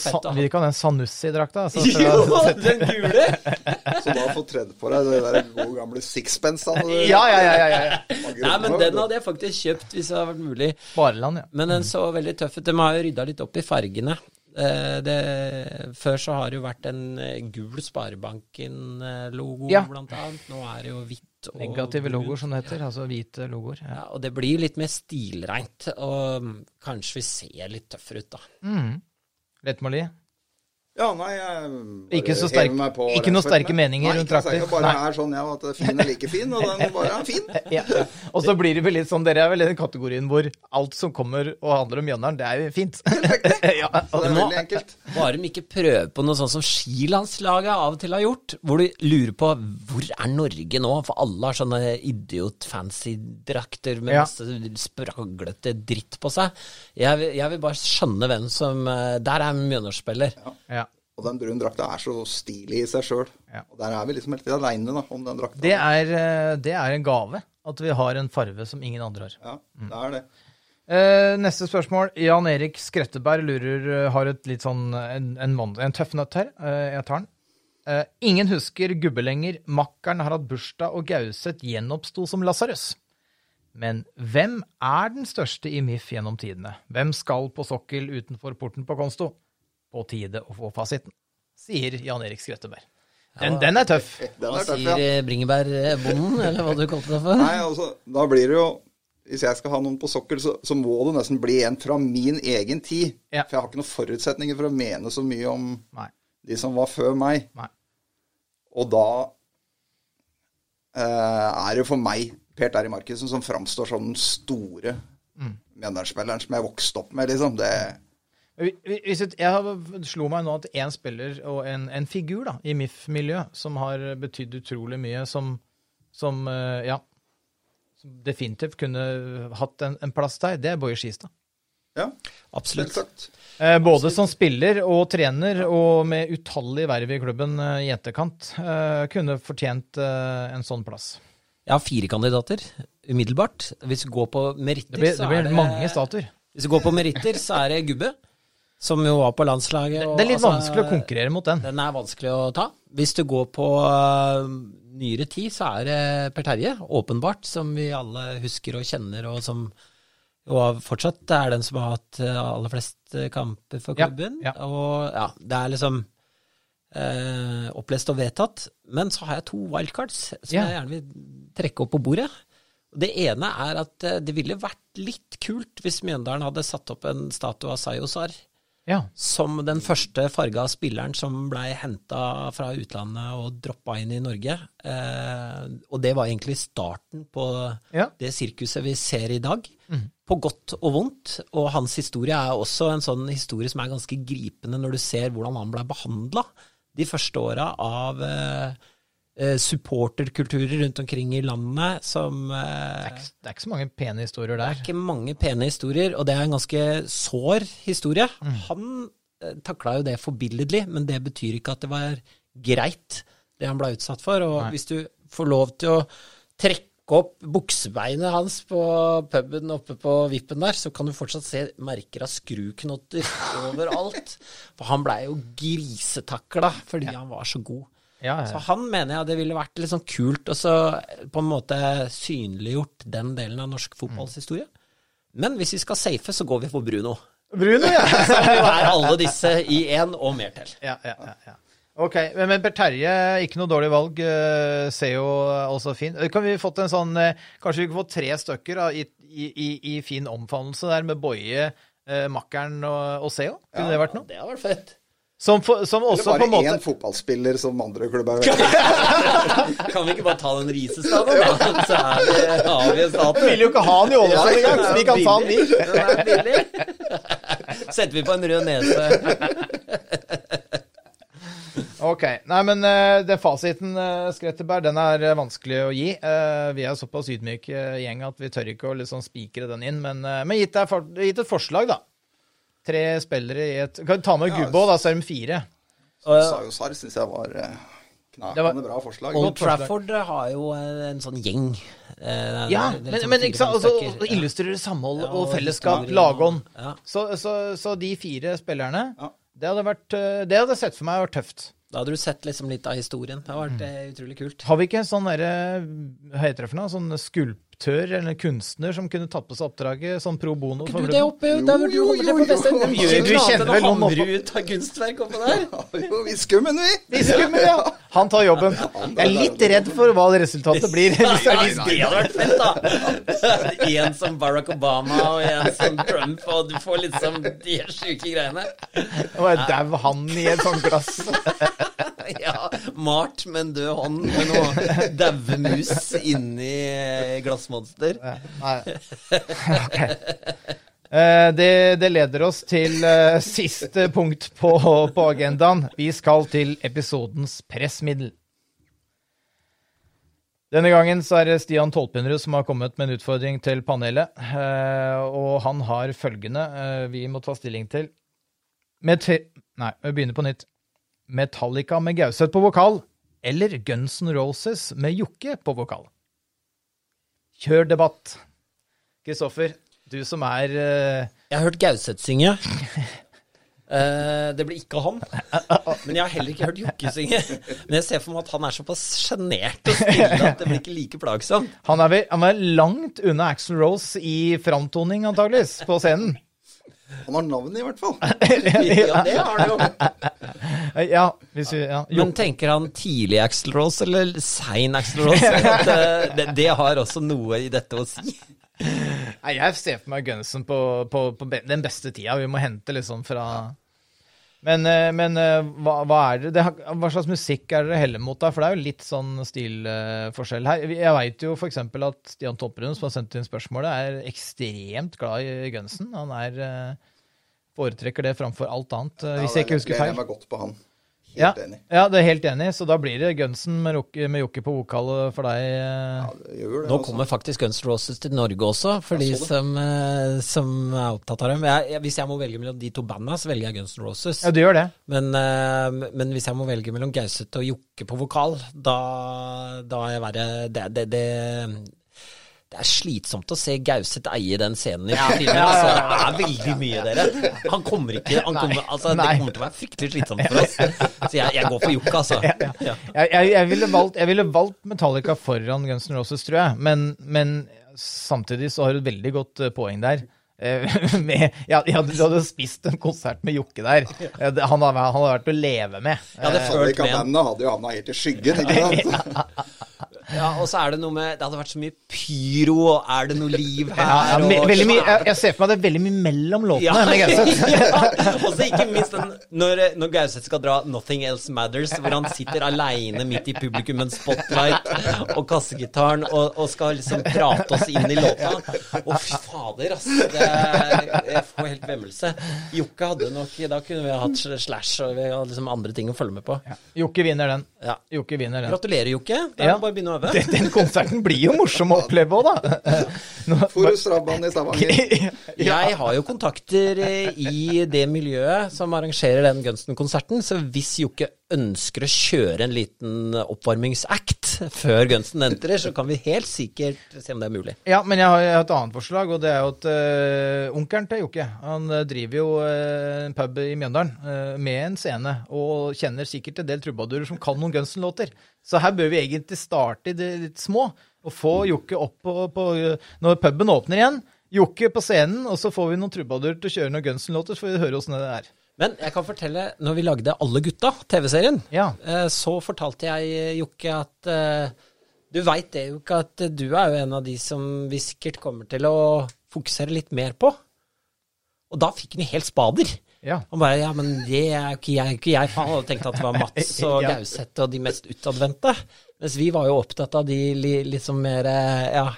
den Sanussi-drakta? Altså, Jo, den gule! Så du har fått tredd på deg det der gode gamle sixpence. du- ja, ja, ja, ja, ja. Nei, men den hadde jeg faktisk kjøpt hvis det hadde vært mulig. Spareland, ja. Men den så veldig tøff ut. De har jo rydda litt opp i fargene. Eh, Det, før så har det jo vært en eh, gul Sparebanken-logo, Ja. blant annet. Nå er det jo hvitt og Negative logoer, som det heter. Altså hvite logoer. Ja. Ja, og det blir litt mer stilreint, og kanskje vi ser litt tøffere ut, da. Mm. Lettmali. Ja, nei, jeg Ikke så sterk- meg på ikke noe rett og sterke meninger Nei, rundt Nei, sterke, trakter. Bare Nei. er sånn, ja, at fin er like fin, og den bare er fin. Ja. Og så blir det vel litt sånn, dere er vel i den kategorien hvor alt som kommer og handler om Mjøndalen, det er jo fint. ja, Så det er veldig enkelt. Bare de ikke prøver på noe sånt som skilandslaget av og til har gjort, hvor du lurer på hvor er Norge nå? For alle har sånne idiot-fancy drakter med Ja. masse spraglete dritt på seg. Jeg vil, jeg vil bare skjønne hvem som eh, Der er Mjøndalen-spiller. ja. Og den brune drakta er så stilig i seg sjøl. Ja. Og der er vi liksom helt aleine om den drakta. Det er, eh, det er en gave at vi har en farve som ingen andre har. Ja, det er det. Eh, neste spørsmål. Jan Erik Skretteberg lurer, eh, har et litt sånn en, en, en tøff nøtt her. Eh, jeg tar den. Eh, ingen husker gubbe lenger. Makkeren har hatt bursdag, og Gauseth gjenoppsto som Lasarus. Men hvem er den største i MIF gjennom tidene? Hvem skal på sokkel utenfor porten på Konsto? På tide å få fasiten, sier Jan Erik Skrøtteberg. Den, den er tøff. Den Hva er tøff, sier ja. eh, Bringebærbonden, eller hva du kalte det for? Nei, altså, da blir det jo Hvis jeg skal ha noen på sokkel, så, så må det nesten bli en fra min egen tid. Ja. For jeg har ikke noen forutsetninger for å mene så mye om Nei. de som var før meg. Nei. Og da eh, er det for meg Per Terje Markussen som framstår som den store Mm. Mjøndalen-spilleren som jeg vokste opp med, liksom. Det, jeg har- slo meg nå at én spiller og en, en figur da, i MIF-miljøet som har betydd utrolig mye, som, som eh, ja, som definitivt kunne hatt en, en plass der, det er Boje Skistad. ja, Absolutt. Eh, både som spiller og trener, og med utallige verv i klubben eh, i etterkant, eh, kunne fortjent eh, en sånn plass. Jeg har fire kandidater umiddelbart. Hvis vi går på meritter, Det blir, så det blir er det mange statuer. Hvis vi går på meritter, så er det Gubbe, som jo var på landslaget. og Det er litt altså, vanskelig å konkurrere mot den. Den er vanskelig å ta. Hvis du går på uh, nyere tid, så er det Per Terje, åpenbart, som vi alle husker og kjenner, og som og fortsatt er den som har hatt øh, aller flest øh, kamper for klubben. ja. Og ja, det er liksom uh, opplest og vedtatt. Men så har jeg to wildcards som Ja. jeg gjerne vil trekke opp på bordet. Det ene er at eh, det ville vært litt kult hvis Mjøndalen hadde satt opp en statue av Sayosar Ja. som den første farga spilleren som blei henta fra utlandet og droppa inn i Norge. Eh, og det var egentlig starten på Ja. det sirkuset vi ser i dag. På godt og vondt. Og hans historie er også en sånn historie som er ganske gripende når du ser hvordan han blei behandla de første åra av eh, supporterkulturer rundt omkring i landet som eh, Det er, ikke, det er ikke så mange pene historier der. Det er ikke mange pene historier, og det er en ganske sår historie. Han eh, takla jo det forbilledlig, men det betyr ikke at det var greit, det han ble utsatt for. Og Nei. hvis du får lov til å trekke opp buksebeinet hans på puben oppe på vippen der, så kan du fortsatt se merker av skruknotter overalt. For han blei jo grisetakla fordi han var så god. Ja, ja. Så han mener jeg det ville vært litt sånn kult å så på en måte synliggjort den delen av norsk fotballs historie. Men hvis vi skal safe, så går vi for Bruno. Bruno, ja. Som jo er alle disse i én og mer til. Ja, ja, ja, ja. Ok, men, Per Terje, ikke noe dårlig valg. eh, ser jo også fin. Eh, Kan vi fått en sånn eh, Kanskje vi kan få tre stykker da, i, i, i, fin omfavnelse der, med Boje, eh, Makkeren og, og Seo? Kunne det vært noe? Det hadde vært fett. Som, for, som Eller også bare på en måte én fotballspiller som andre klubber. Kan vi ikke bare ta den Risestaden, da? Så er det, har vi staten. Vil jo ikke ha han i Ålesund engang, så vi kan ta han, vi. Den er. Setter vi på en rød nese. Ok. Nei, men uh, den fasiten, uh, Skretteberg, den er eh, vanskelig å gi. Eh, vi er såpass ydmyke uh, gjeng at vi tør ikke å liksom spikre den inn. Men, eh, men gitt, for, gitt et forslag, da. Tre spillere i et Kan du ta med Ja, Gubbo, da, så er de fire. Sayosar syns jeg var eh, var- knakende bra forslag. Old Trafford har jo en sånn gjeng. Eh, Ja, det litt men, sånn men ikke sant, altså, å samhold Ja, og og fellesskap, lagånd. ja. Så, så, så de fire spillerne, Ja. det hadde vært eh, Det hadde sett for meg vært tøft. Da hadde du sett liksom litt av historien. Det hadde vært Mm. eh, utrolig kult. Har vi ikke en sånn derre Hva heter det for noe? Sånn skulp, skulptør eller en kunstner som kunne tatt på seg oppdraget sånn pro bono. for Du, det oppe, der hvor du Jo, holder jo, til på jo. Du kjenner vel noen ut av kunstverk oppå der. Jo, vi skummen, vi! Viskummer, ja! Han tar jobben. Jeg er litt redd for hva resultatet blir. hvis det nei, er det hadde vært fett, da. En som Barack Obama og en som Trump, og du får liksom de sjuke greiene. Og jeg dau han i et sånt glass. Ja, malt med en død hånd med noe daue mus inni eh, glassmonster. Nei. Ok. Eh, Det, det leder oss til eh, siste punkt på, på agendaen. Vi skal til episodens pressmiddel. Denne gangen så er det Stian Tolpenrud som har kommet med en utfordring til panelet. Og han har følgende vi må ta stilling til. Med te Nei, vi begynner på nytt. Metallica med Gauseth på vokal eller Guns N' Roses med Jokke på vokal? Kjør debatt. Kristoffer, du som er uh... Jeg har hørt Gauseth synge. uh, det blir ikke han. Men jeg har heller ikke hørt Jokke synge. Men jeg ser for meg at han er såpass sjenert og stille at det blir ikke like plagsomt. Han er, vel, han er langt unna Axel Rose i framtoning, antageligvis, på scenen. Han har navnet, i hvert fall. Ja, det har han jo. Eh, Ja, hvis vi ja. Men tenker han tidlig Axel Rose eller sein Axel Rose? Eh, det, det har også noe i dette å si. Nei, jeg ser for meg Gunnison på, på, på den beste tida. Vi må hente liksom fra Men, eh, men hva, hva er det, det Hva slags musikk er dere heller mot, da? For det er jo litt sånn stilforskjell her. Jeg veit jo f.eks. at Stian Topperud, som har sendt inn spørsmålet, er ekstremt glad i Gunnison. Han er foretrekker det framfor alt annet, ja, hvis jeg ikke husker feil. jeg godt på han. Ja, enig. ja, det er helt enig. Så da blir det Gunsen med, med Jokke på vokal for deg. eh. Ja, det gjør det, Nå altså. kommer faktisk Guns Roses til Norge også, for de som, eh, som er opptatt av dem. Jeg, jeg, hvis jeg må velge mellom de to banda, så velger jeg Guns Roses. Ja, du gjør det. Men, eh, men hvis jeg må velge mellom Gauseth og Jokke på vokal, da, da er jeg verre det, det, det, det er slitsomt å se Gauseth eie den scenen i filmen. Altså, det er veldig mye, dere. Han kommer ikke han kommer, altså, Det kommer til å være fryktelig slitsomt for oss. Så jeg, jeg går for Jokke, altså. Ja. Jeg, jeg, jeg, ville valgt, jeg ville valgt Metallica foran Guns N' Roses, tror jeg. Men, men samtidig så har du et veldig godt eh, poeng der. Eh, med, ja, ja, du hadde spist en konsert med Jokke der. Eh, Han hadde, han hadde vært å leve med. Ja, hadde Hadde følt ikke med bandet hadde jo havna helt i skyggen, ikke sant? Ja, og så er det noe med Det hadde vært så mye pyro, og er det noe liv her? Ja, og- veldig mye, jeg, jeg ser for meg det er veldig mye mellom låtene Ja, ja. Og så ikke minst den, når, når Gauseth skal dra 'Nothing Else Matters', hvor han sitter aleine midt i publikum med en spotlight og kassegitaren og, og skal liksom prate oss inn i låta. Å, fy fader, ass. Det, jeg får helt vemmelse. Jokke hadde nok Da kunne vi hatt Slash og vi hadde liksom andre ting å følge med på. Jokke vinner den. Ja. Jokke vinner den. Gratulerer, Jokke. Da må Ja. bare begynne å øve. Den, den konserten blir jo morsom å oppleve òg, da. Forus Rabban i Stavanger. Jeg har jo kontakter eh, i det miljøet som arrangerer den Gunsten-konserten, så hvis Jokke ønsker å kjøre en liten oppvarmingsact før Gunsten entrer, så kan vi helt sikkert se om det er mulig. Ja, men jeg har, et annet forslag, og det er jo at uh, onkelen til Jokke han eh, driver jo uh, en pub i Mjøndalen uh, med en scene, og kjenner sikkert en del trubadurer som kan noen Gunsten-låter. Så her bør vi egentlig starte i det litt små, og få Jokke opp på, på Når puben åpner igjen, Jokke på scenen, og så får vi noen trubadurer til å kjøre noen Gunsten-låter, så får vi høre åssen det er. Men jeg kan fortelle, når vi lagde Alle gutta, TV-serien, Ja. eh, så fortalte jeg Jokke at eh, du veit det jo ikke at du er jo en av de som vi sikkert kommer til å fokusere litt mer på. Og da fikk han helt spader. Ja. Han bare Ja, men det er jo ikke jeg. Ikke jeg. faen hadde tenkt at det var Mats og Ja. Gauseth og de mest utadvendte. Mens vi var jo opptatt av de li, litt som mer eh, Ja,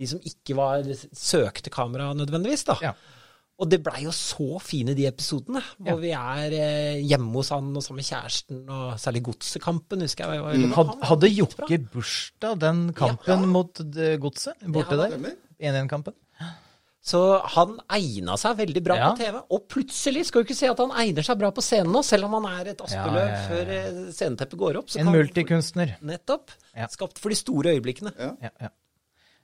de som ikke var søkte kamera nødvendigvis, da. Ja. Og det blei jo så fine, de episodene. Hvor vi er eh, hjemme hos han og sammen med kjæresten, og særlig Godsekampen, husker jeg. Had, hadde Jokke bursdag den kampen mot eh, Godset borte der? 1-1-kampen? Så han egna seg veldig bra Ja. på TV. Og plutselig skal du ikke si at han egner seg bra på scenen nå, selv om han er et aspeløv Ja, ja, ja. før eh, sceneteppet går opp. så En kan- multikunstner. Nettopp. Ja. Skapt for de store øyeblikkene. Ja.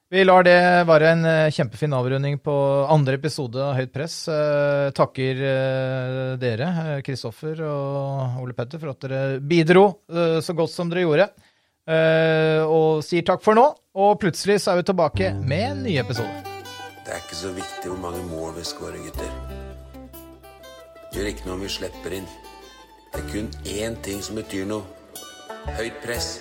Vi lar det være en eh, kjempefin avrunding på andre episode av Høyt press. Eh, takker eh, dere, Kristoffer og Ole Petter, for at dere bidro så godt som dere gjorde. og sier takk for nå. Og plutselig så er vi tilbake med en ny episode. Det er ikke så viktig hvor mange mål vi skårer, gutter. Gjør ikke noe om vi slipper inn. Det er kun én ting som betyr noe. Høyt press.